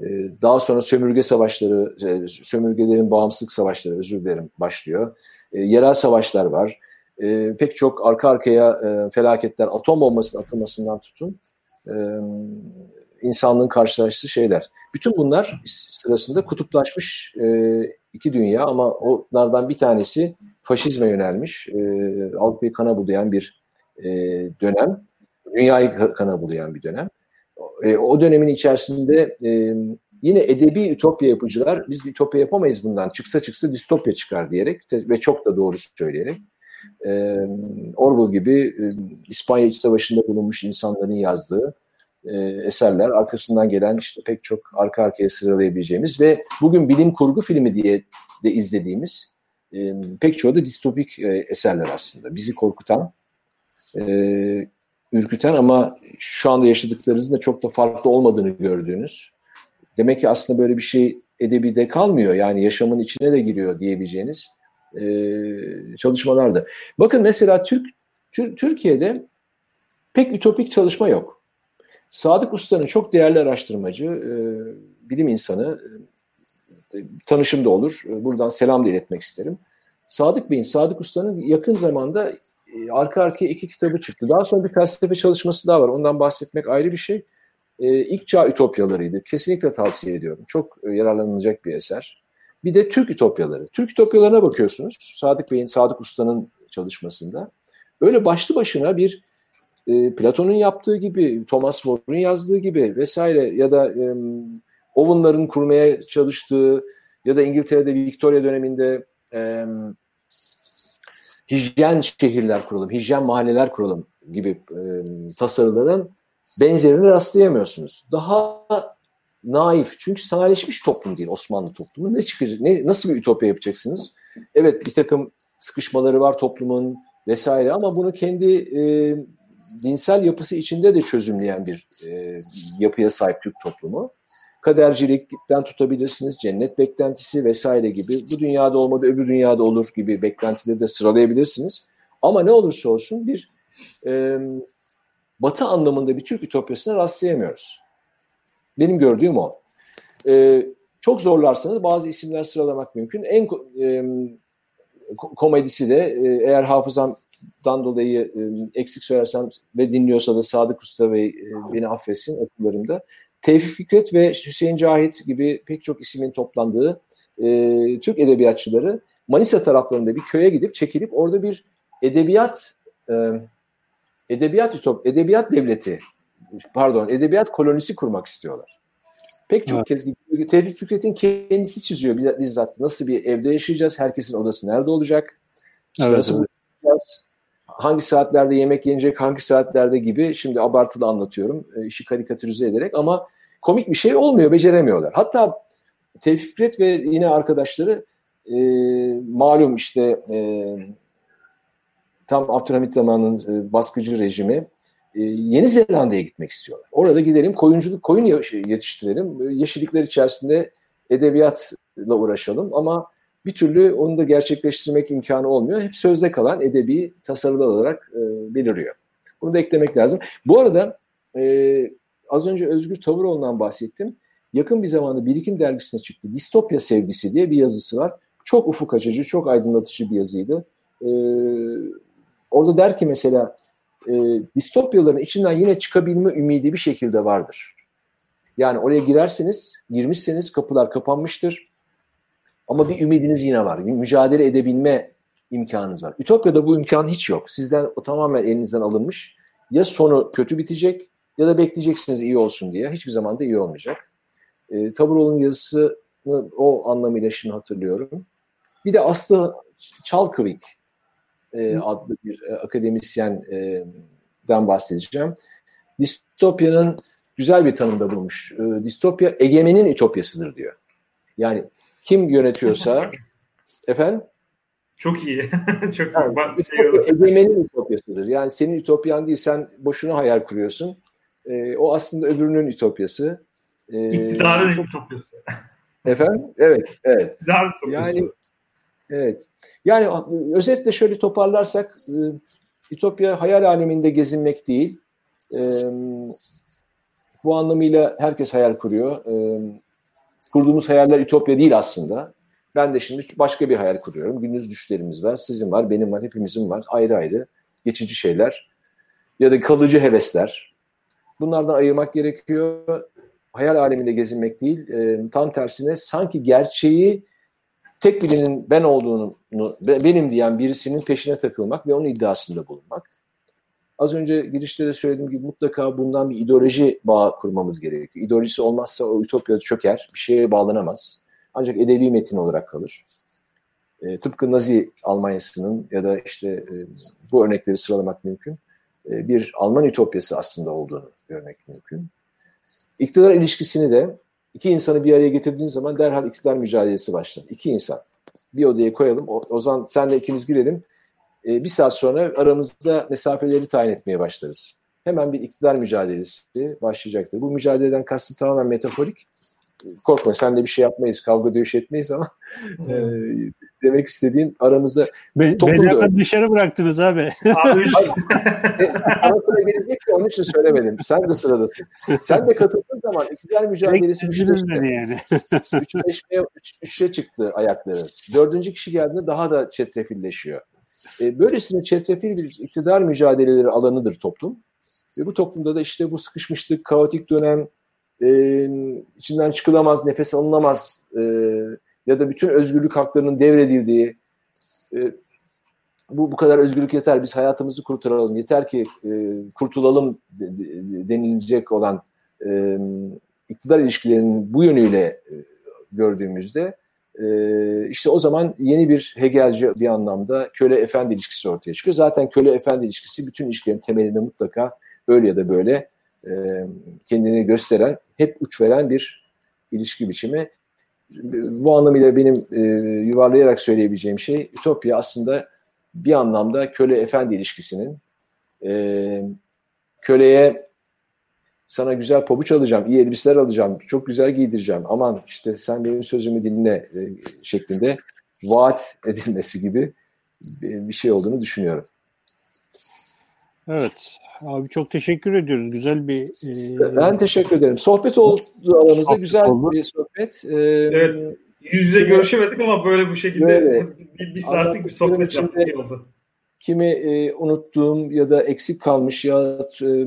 e, daha sonra sömürge savaşları, e, sömürgelerin bağımsızlık savaşları özür dilerim başlıyor. E, yerel savaşlar var. Pek çok arka arkaya felaketler, atom bombasının atılmasından tutun insanlığın karşılaştığı şeyler. Bütün bunlar sırasında kutuplaşmış iki dünya ama onlardan bir tanesi faşizme yönelmiş, Avrupa'yı kana bulayan bir dönem, dünyayı kana bulayan bir dönem. O dönemin içerisinde yine edebi ütopya yapıcılar biz bir ütopya yapamayız bundan çıksa çıksa distopya çıkar diyerek ve çok da doğru söyleyerek Orwell gibi İspanya İç Savaşı'nda bulunmuş insanların yazdığı e, eserler. Arkasından gelen işte pek çok arka arkaya sıralayabileceğimiz ve bugün bilim kurgu filmi diye de izlediğimiz e, pek çoğu da distopik e, eserler aslında. Bizi korkutan, e, ürküten ama şu anda yaşadıklarınızın da çok da farklı olmadığını gördüğünüz. Demek ki aslında böyle bir şey edebide kalmıyor. Yani yaşamın içine de giriyor diyebileceğiniz e, çalışmalarda. Bakın mesela Türk, Tür, Türkiye'de pek ütopik çalışma yok. Sadık Usta'nın çok değerli araştırmacı, e, bilim insanı, e, tanışım da olur. E, buradan selam da iletmek isterim. Sadık Bey'in, Sadık Usta'nın yakın zamanda e, arka arkaya iki kitabı çıktı. Daha sonra bir felsefe çalışması daha var. Ondan bahsetmek ayrı bir şey. E, İlk Çağ Ütopyalarıydı. Kesinlikle tavsiye ediyorum. Çok yararlanılacak bir eser. Bir de Türk Ütopyaları. Türk Ütopyalarına bakıyorsunuz. Sadık Bey'in, Sadık Usta'nın çalışmasında. Öyle başlı başına bir e, Platon'un yaptığı gibi, Thomas More'un yazdığı gibi vesaire ya da e, Owen'ların kurmaya çalıştığı ya da İngiltere'de Victoria döneminde e, hijyen şehirler kuralım, hijyen mahalleler kuralım gibi e, tasarıların benzerini rastlayamıyorsunuz. Daha naif. Çünkü sanayileşmiş toplum değil Osmanlı toplumu. Ne çıkacak? Ne, nasıl bir ütopya yapacaksınız? Evet bir takım sıkışmaları var toplumun vesaire ama bunu kendi e, dinsel yapısı içinde de çözümleyen bir e, yapıya sahip Türk toplumu. Kadercilikten tutabilirsiniz, cennet beklentisi vesaire gibi. Bu dünyada olmadı öbür dünyada olur gibi beklentileri de sıralayabilirsiniz. Ama ne olursa olsun bir e, batı anlamında bir Türk ütopyasına rastlayamıyoruz. Benim gördüğüm o. E, çok zorlarsanız bazı isimler sıralamak mümkün. En e, komedisi de e, eğer hafızam dan dolayı e, eksik söylersem ve dinliyorsa da Sadık Usta ve e, beni affetsin okullarımda. Tevfik Fikret ve Hüseyin Cahit gibi pek çok ismin toplandığı e, Türk edebiyatçıları Manisa taraflarında bir köye gidip çekilip orada bir edebiyat e, edebiyat ütop, edebiyat devleti pardon edebiyat kolonisi kurmak istiyorlar. Pek çok evet. kez gidiyor. Tevfik Fikret'in kendisi çiziyor bizzat. Nasıl bir evde yaşayacağız? Herkesin odası nerede olacak? İşte evet, nasıl evet hangi saatlerde yemek yenecek, hangi saatlerde gibi şimdi abartılı anlatıyorum e, işi karikatürize ederek ama komik bir şey olmuyor, beceremiyorlar. Hatta Tevfik ve yine arkadaşları e, malum işte e, tam Abdülhamit zamanının e, baskıcı rejimi e, Yeni Zelanda'ya gitmek istiyorlar. Orada gidelim koyunculuk, koyun yetiştirelim, yeşillikler içerisinde edebiyatla uğraşalım ama bir türlü onu da gerçekleştirmek imkanı olmuyor. Hep sözde kalan edebi tasarılar olarak e, beliriyor. Bunu da eklemek lazım. Bu arada e, az önce Özgür Tavuroğlu'ndan bahsettim. Yakın bir zamanda Birikim Dergisi'ne çıktı. Distopya Sevgisi diye bir yazısı var. Çok ufuk açıcı, çok aydınlatıcı bir yazıydı. E, orada der ki mesela e, distopyaların içinden yine çıkabilme ümidi bir şekilde vardır. Yani oraya girerseniz, girmişseniz kapılar kapanmıştır ama bir ümidiniz yine var. Mücadele edebilme imkanınız var. Ütopya'da bu imkan hiç yok. Sizden o tamamen elinizden alınmış. Ya sonu kötü bitecek ya da bekleyeceksiniz iyi olsun diye. Hiçbir zaman da iyi olmayacak. E, Taburoğlu'nun yazısını o anlamıyla şimdi hatırlıyorum. Bir de Aslı Çalkıvik e, adlı bir e, akademisyenden bahsedeceğim. Distopyanın güzel bir tanımda bulmuş. E, distopya egemenin ütopyasıdır diyor. Yani kim yönetiyorsa efendim çok iyi. çok yani, iyi. Şey egemenin ütopyasıdır. Yani senin ütopyan değil sen boşuna hayal kuruyorsun. Ee, o aslında öbürünün ütopyası. Ee, İktidarın çok, ütopyası. Efendim? Evet, evet. Yani evet. Yani özetle şöyle toparlarsak e, Ütopya hayal aleminde gezinmek değil. E, bu anlamıyla herkes hayal kuruyor. E, kurduğumuz hayaller Ütopya değil aslında. Ben de şimdi başka bir hayal kuruyorum. Gündüz düşlerimiz var, sizin var, benim var, hepimizin var. Ayrı ayrı geçici şeyler ya da kalıcı hevesler. Bunlardan ayırmak gerekiyor. Hayal aleminde gezinmek değil, e, tam tersine sanki gerçeği tek birinin ben olduğunu, benim diyen birisinin peşine takılmak ve onun iddiasında bulunmak. Az önce girişte de söylediğim gibi mutlaka bundan bir ideoloji bağı kurmamız gerekiyor. İdeolojisi olmazsa o ütopya çöker, bir şeye bağlanamaz. Ancak edebi metin olarak kalır. E, tıpkı Nazi Almanyası'nın ya da işte e, bu örnekleri sıralamak mümkün. E, bir Alman ütopyası aslında olduğunu görmek mümkün. İktidar ilişkisini de iki insanı bir araya getirdiğin zaman derhal iktidar mücadelesi başlar. İki insan. Bir odaya koyalım. O, o zaman senle ikimiz girelim. E, bir saat sonra aramızda mesafeleri tayin etmeye başlarız. Hemen bir iktidar mücadelesi başlayacaktır. Bu mücadeleden kastım tamamen metaforik. Korkma sen de bir şey yapmayız, kavga dövüş etmeyiz ama e, demek istediğim aramızda Be, beni hemen dışarı bıraktınız abi. abi Sana sıra gelecek ki onun için söylemedim. Sen de sıradasın. Sen de katıldığın zaman iktidar mücadelesi üçleşti. yani. Üçleşmeye, üç, üçe çıktı ayakları. Dördüncü kişi geldiğinde daha da çetrefilleşiyor. E, böylesine çetrefil bir iktidar mücadeleleri alanıdır toplum. Ve bu toplumda da işte bu sıkışmışlık, kaotik dönem, e, içinden çıkılamaz, nefes alınamaz e, ya da bütün özgürlük haklarının devredildiği e, bu bu kadar özgürlük yeter biz hayatımızı kurtaralım yeter ki e, kurtulalım denilecek olan e, iktidar ilişkilerinin bu yönüyle e, gördüğümüzde e, işte o zaman yeni bir Hegelci bir anlamda köle efendi ilişkisi ortaya çıkıyor. Zaten köle efendi ilişkisi bütün ilişkilerin temelinde mutlaka öyle ya da böyle e, kendini gösteren hep uç veren bir ilişki biçimi bu anlamıyla benim e, yuvarlayarak söyleyebileceğim şey Ütopya aslında bir anlamda köle efendi ilişkisinin e, köleye sana güzel pabuç alacağım, iyi elbiseler alacağım, çok güzel giydireceğim. Aman işte sen benim sözümü dinle e, şeklinde vaat edilmesi gibi bir şey olduğunu düşünüyorum. Evet. Abi çok teşekkür ediyoruz. Güzel bir... E... Ben teşekkür ederim. Sohbet oldu aramızda. Sohbet güzel oldu. bir sohbet. Ee, evet. Yüz yüze görüşemedik ama böyle bu şekilde böyle. bir, bir saatlik bir sohbet yaptık oldu. Kimi e, unuttuğum ya da eksik kalmış ya e,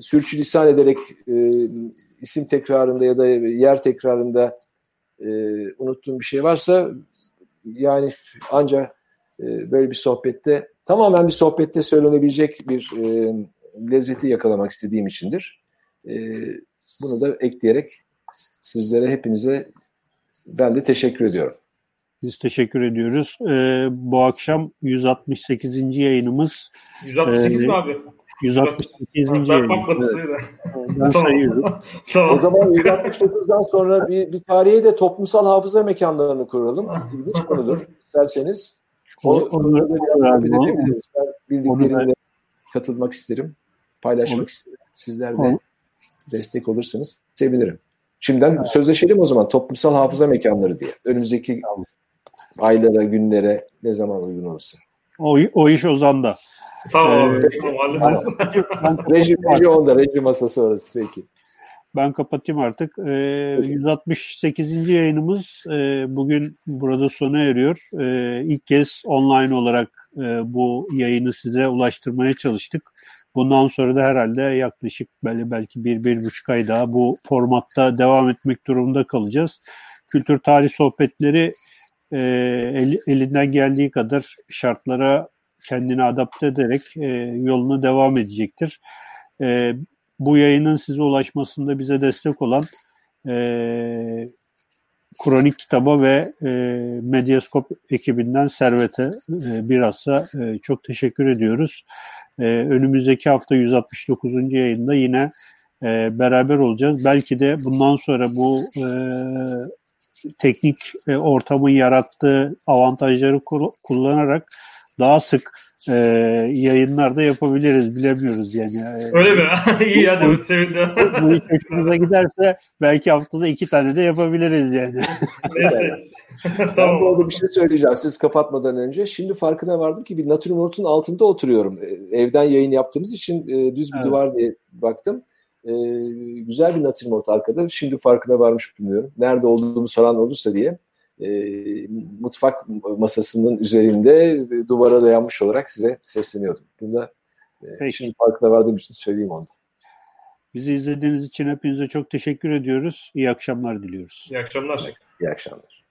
sürçülisan ederek e, isim tekrarında ya da yer tekrarında e, unuttuğum bir şey varsa yani ancak e, böyle bir sohbette tamamen bir sohbette söylenebilecek bir e, lezzeti yakalamak istediğim içindir. E, bunu da ekleyerek sizlere hepinize ben de teşekkür ediyorum. Biz teşekkür ediyoruz. Ee, bu akşam 168. yayınımız. 168 e, mi abi? 168. Ben yayınımız. Ben sayıyorum. tamam. O zaman 169'dan sonra bir, bir tarihe de toplumsal hafıza mekanlarını kuralım. İlginç konudur. İsterseniz. O, onu, onu, onu, bildiklerimle katılmak isterim. Paylaşmak onu, isterim. Sizler de onu. destek olursanız sevinirim. Şimdiden evet. sözleşelim o zaman toplumsal hafıza mekanları diye. Önümüzdeki. Aylara, günlere ne zaman uygun olursa. O, o iş Ozan'da. Tamam. Ee, reji, reji onda, reji masası orası peki. Ben kapatayım artık. Ee, 168. yayınımız e, bugün burada sona eriyor. E, ilk kez online olarak e, bu yayını size ulaştırmaya çalıştık. Bundan sonra da herhalde yaklaşık belki, belki bir, bir buçuk ay daha bu formatta devam etmek durumunda kalacağız. Kültür tarih sohbetleri e, el, elinden geldiği kadar şartlara kendini adapte ederek e, yoluna devam edecektir. E, bu yayının size ulaşmasında bize destek olan e, Kronik Kitaba ve e, Medyaskop ekibinden Servet'e e, bilhassa e, çok teşekkür ediyoruz. E, önümüzdeki hafta 169. yayında yine e, beraber olacağız. Belki de bundan sonra bu e, teknik e, ortamın yarattığı avantajları kullanarak daha sık e, yayınlarda yapabiliriz bilemiyoruz yani. Öyle mi? İyi hadi sevindim. Bu, bu hiç hoşunuza giderse belki haftada iki tane de yapabiliriz yani. Neyse. ben bu arada bir şey söyleyeceğim siz kapatmadan önce. Şimdi farkına vardım ki bir natürmortun altında oturuyorum. E, evden yayın yaptığımız için e, düz bir evet. duvar diye baktım. E, güzel bir natürmort arkada. Şimdi farkına varmış bilmiyorum. Nerede olduğumu soran olursa diye e, mutfak masasının üzerinde duvara dayanmış olarak size sesleniyordum. Bunda e, şimdi farkına vardığım için söyleyeyim onu. Bizi izlediğiniz için hepinize çok teşekkür ediyoruz. İyi akşamlar diliyoruz. İyi akşamlar. İyi akşamlar.